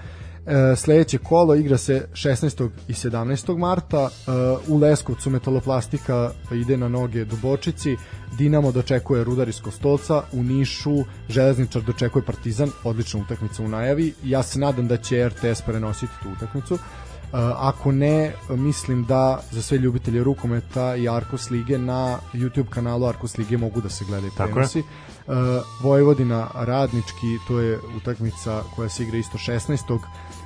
E, sledeće kolo igra se 16. i 17. marta. E, u Leskovcu metaloplastika ide na noge Dubočici. Dinamo dočekuje Rudar iz Kostolca. U Nišu Železničar dočekuje Partizan. Odlična utakmica u najavi. Ja se nadam da će RTS prenositi tu utakmicu ako ne, mislim da za sve ljubitelje rukometa i Arkos Lige na YouTube kanalu Arkos Lige mogu da se gledaju prenosi. Uh, Vojvodina Radnički, to je utakmica koja se igra isto 16.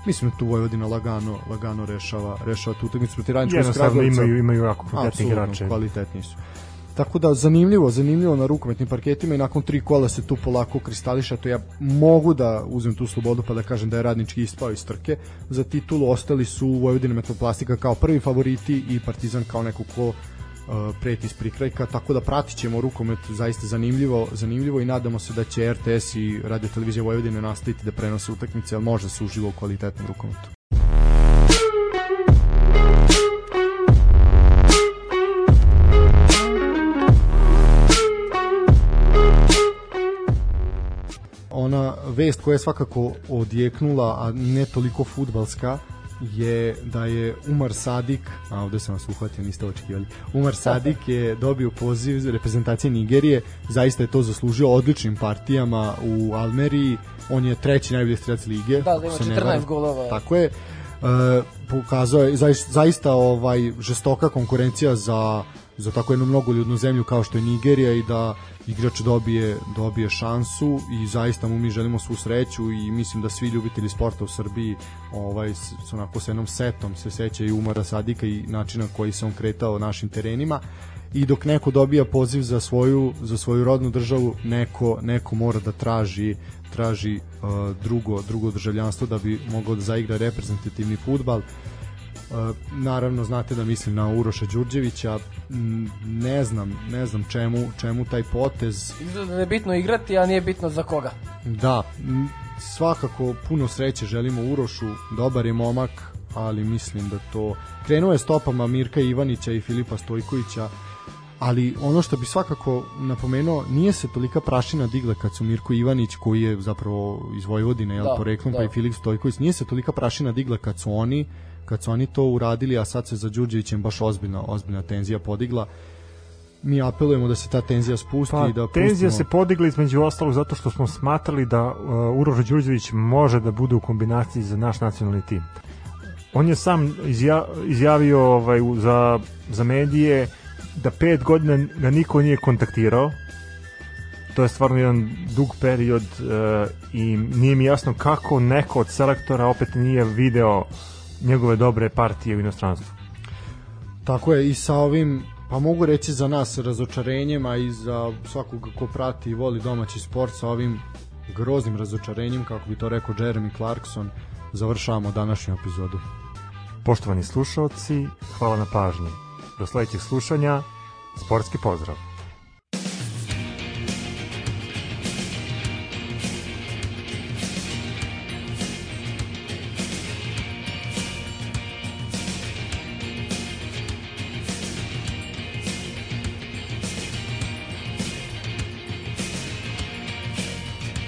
Mislim da tu Vojvodina lagano, lagano rešava, rešava tu utakmicu protiv Radničkog Jednostavno imaju, imaju jako kvalitetni igrače. kvalitetni su. Tako da zanimljivo, zanimljivo na rukometnim parketima i nakon tri kola se tu polako kristališa, to ja mogu da uzmem tu slobodu pa da kažem da je radnički ispao iz trke. Za titulu ostali su Vojvodina Metroplastika kao prvi favoriti i Partizan kao neko ko uh, preti iz prikrajka, tako da pratit ćemo rukomet zaista zanimljivo, zanimljivo i nadamo se da će RTS i Radio Televizija Vojvodine nastaviti da prenose utakmice, ali može se uživo u kvalitetnom rukometu. Vest koja je svakako odjeknula, a ne toliko futbalska, je da je Umar Sadik, a ovde sam vas uhvatio, niste očekivali, Umar Sadik je dobio poziv reprezentacije Nigerije, zaista je to zaslužio odličnim partijama u Almeriji, on je treći najbolji strelac lige. Da, da ima 14 golova. Tako je. E, pokazao je zaista, zaista ovaj žestoka konkurencija za za tako jednu mnogoljudnu zemlju kao što je Nigerija i da igrač dobije dobije šansu i zaista mu mi želimo svu sreću i mislim da svi ljubitelji sporta u Srbiji ovaj s onako sa jednom setom se sećaju Umara Sadika i načina koji se on kretao našim terenima. I dok neko dobija poziv za svoju za svoju rodnu državu neko neko mora da traži traži uh, drugo drugo državljanstvo da bi mogao da zaigra reprezentativni fudbal Uh, naravno znate da mislim na Uroša Đurđevića. Ne znam ne znam čemu čemu taj potez. Izgleda da je bitno igrati a nije bitno za koga. Da svakako puno sreće želimo Urošu dobar je momak ali mislim da to krenuo je stopama Mirka Ivanića i Filipa Stojkovića ali ono što bi svakako napomenuo, nije se tolika prašina digla kad su Mirko Ivanić, koji je zapravo iz Vojvodine, jel, da, poreklom, da. pa i Filip Stojković, nije se tolika prašina digla kad su oni kad su oni to uradili, a sad se za Đurđevićem baš ozbiljna, ozbiljna tenzija podigla mi apelujemo da se ta tenzija spusti pa, i da tenzija pustimo... se podigla između ostalog zato što smo smatrali da uh, Uroš Đurđević može da bude u kombinaciji za naš nacionalni tim. On je sam izja, izjavio ovaj, za, za medije da pet godina ga niko nije kontaktirao to je stvarno jedan dug period uh, i nije mi jasno kako neko od selektora opet nije video njegove dobre partije u inostranstvu. Tako je i sa ovim pa mogu reći za nas razočarenjem, a i za svakog ko prati i voli domaći sport sa ovim groznim razočarenjem, kako bi to rekao Jeremy Clarkson, završavamo današnju epizodu. Poštovani slušalci, hvala na pažnji. Do sledećeg slušanja, sportski pozdrav!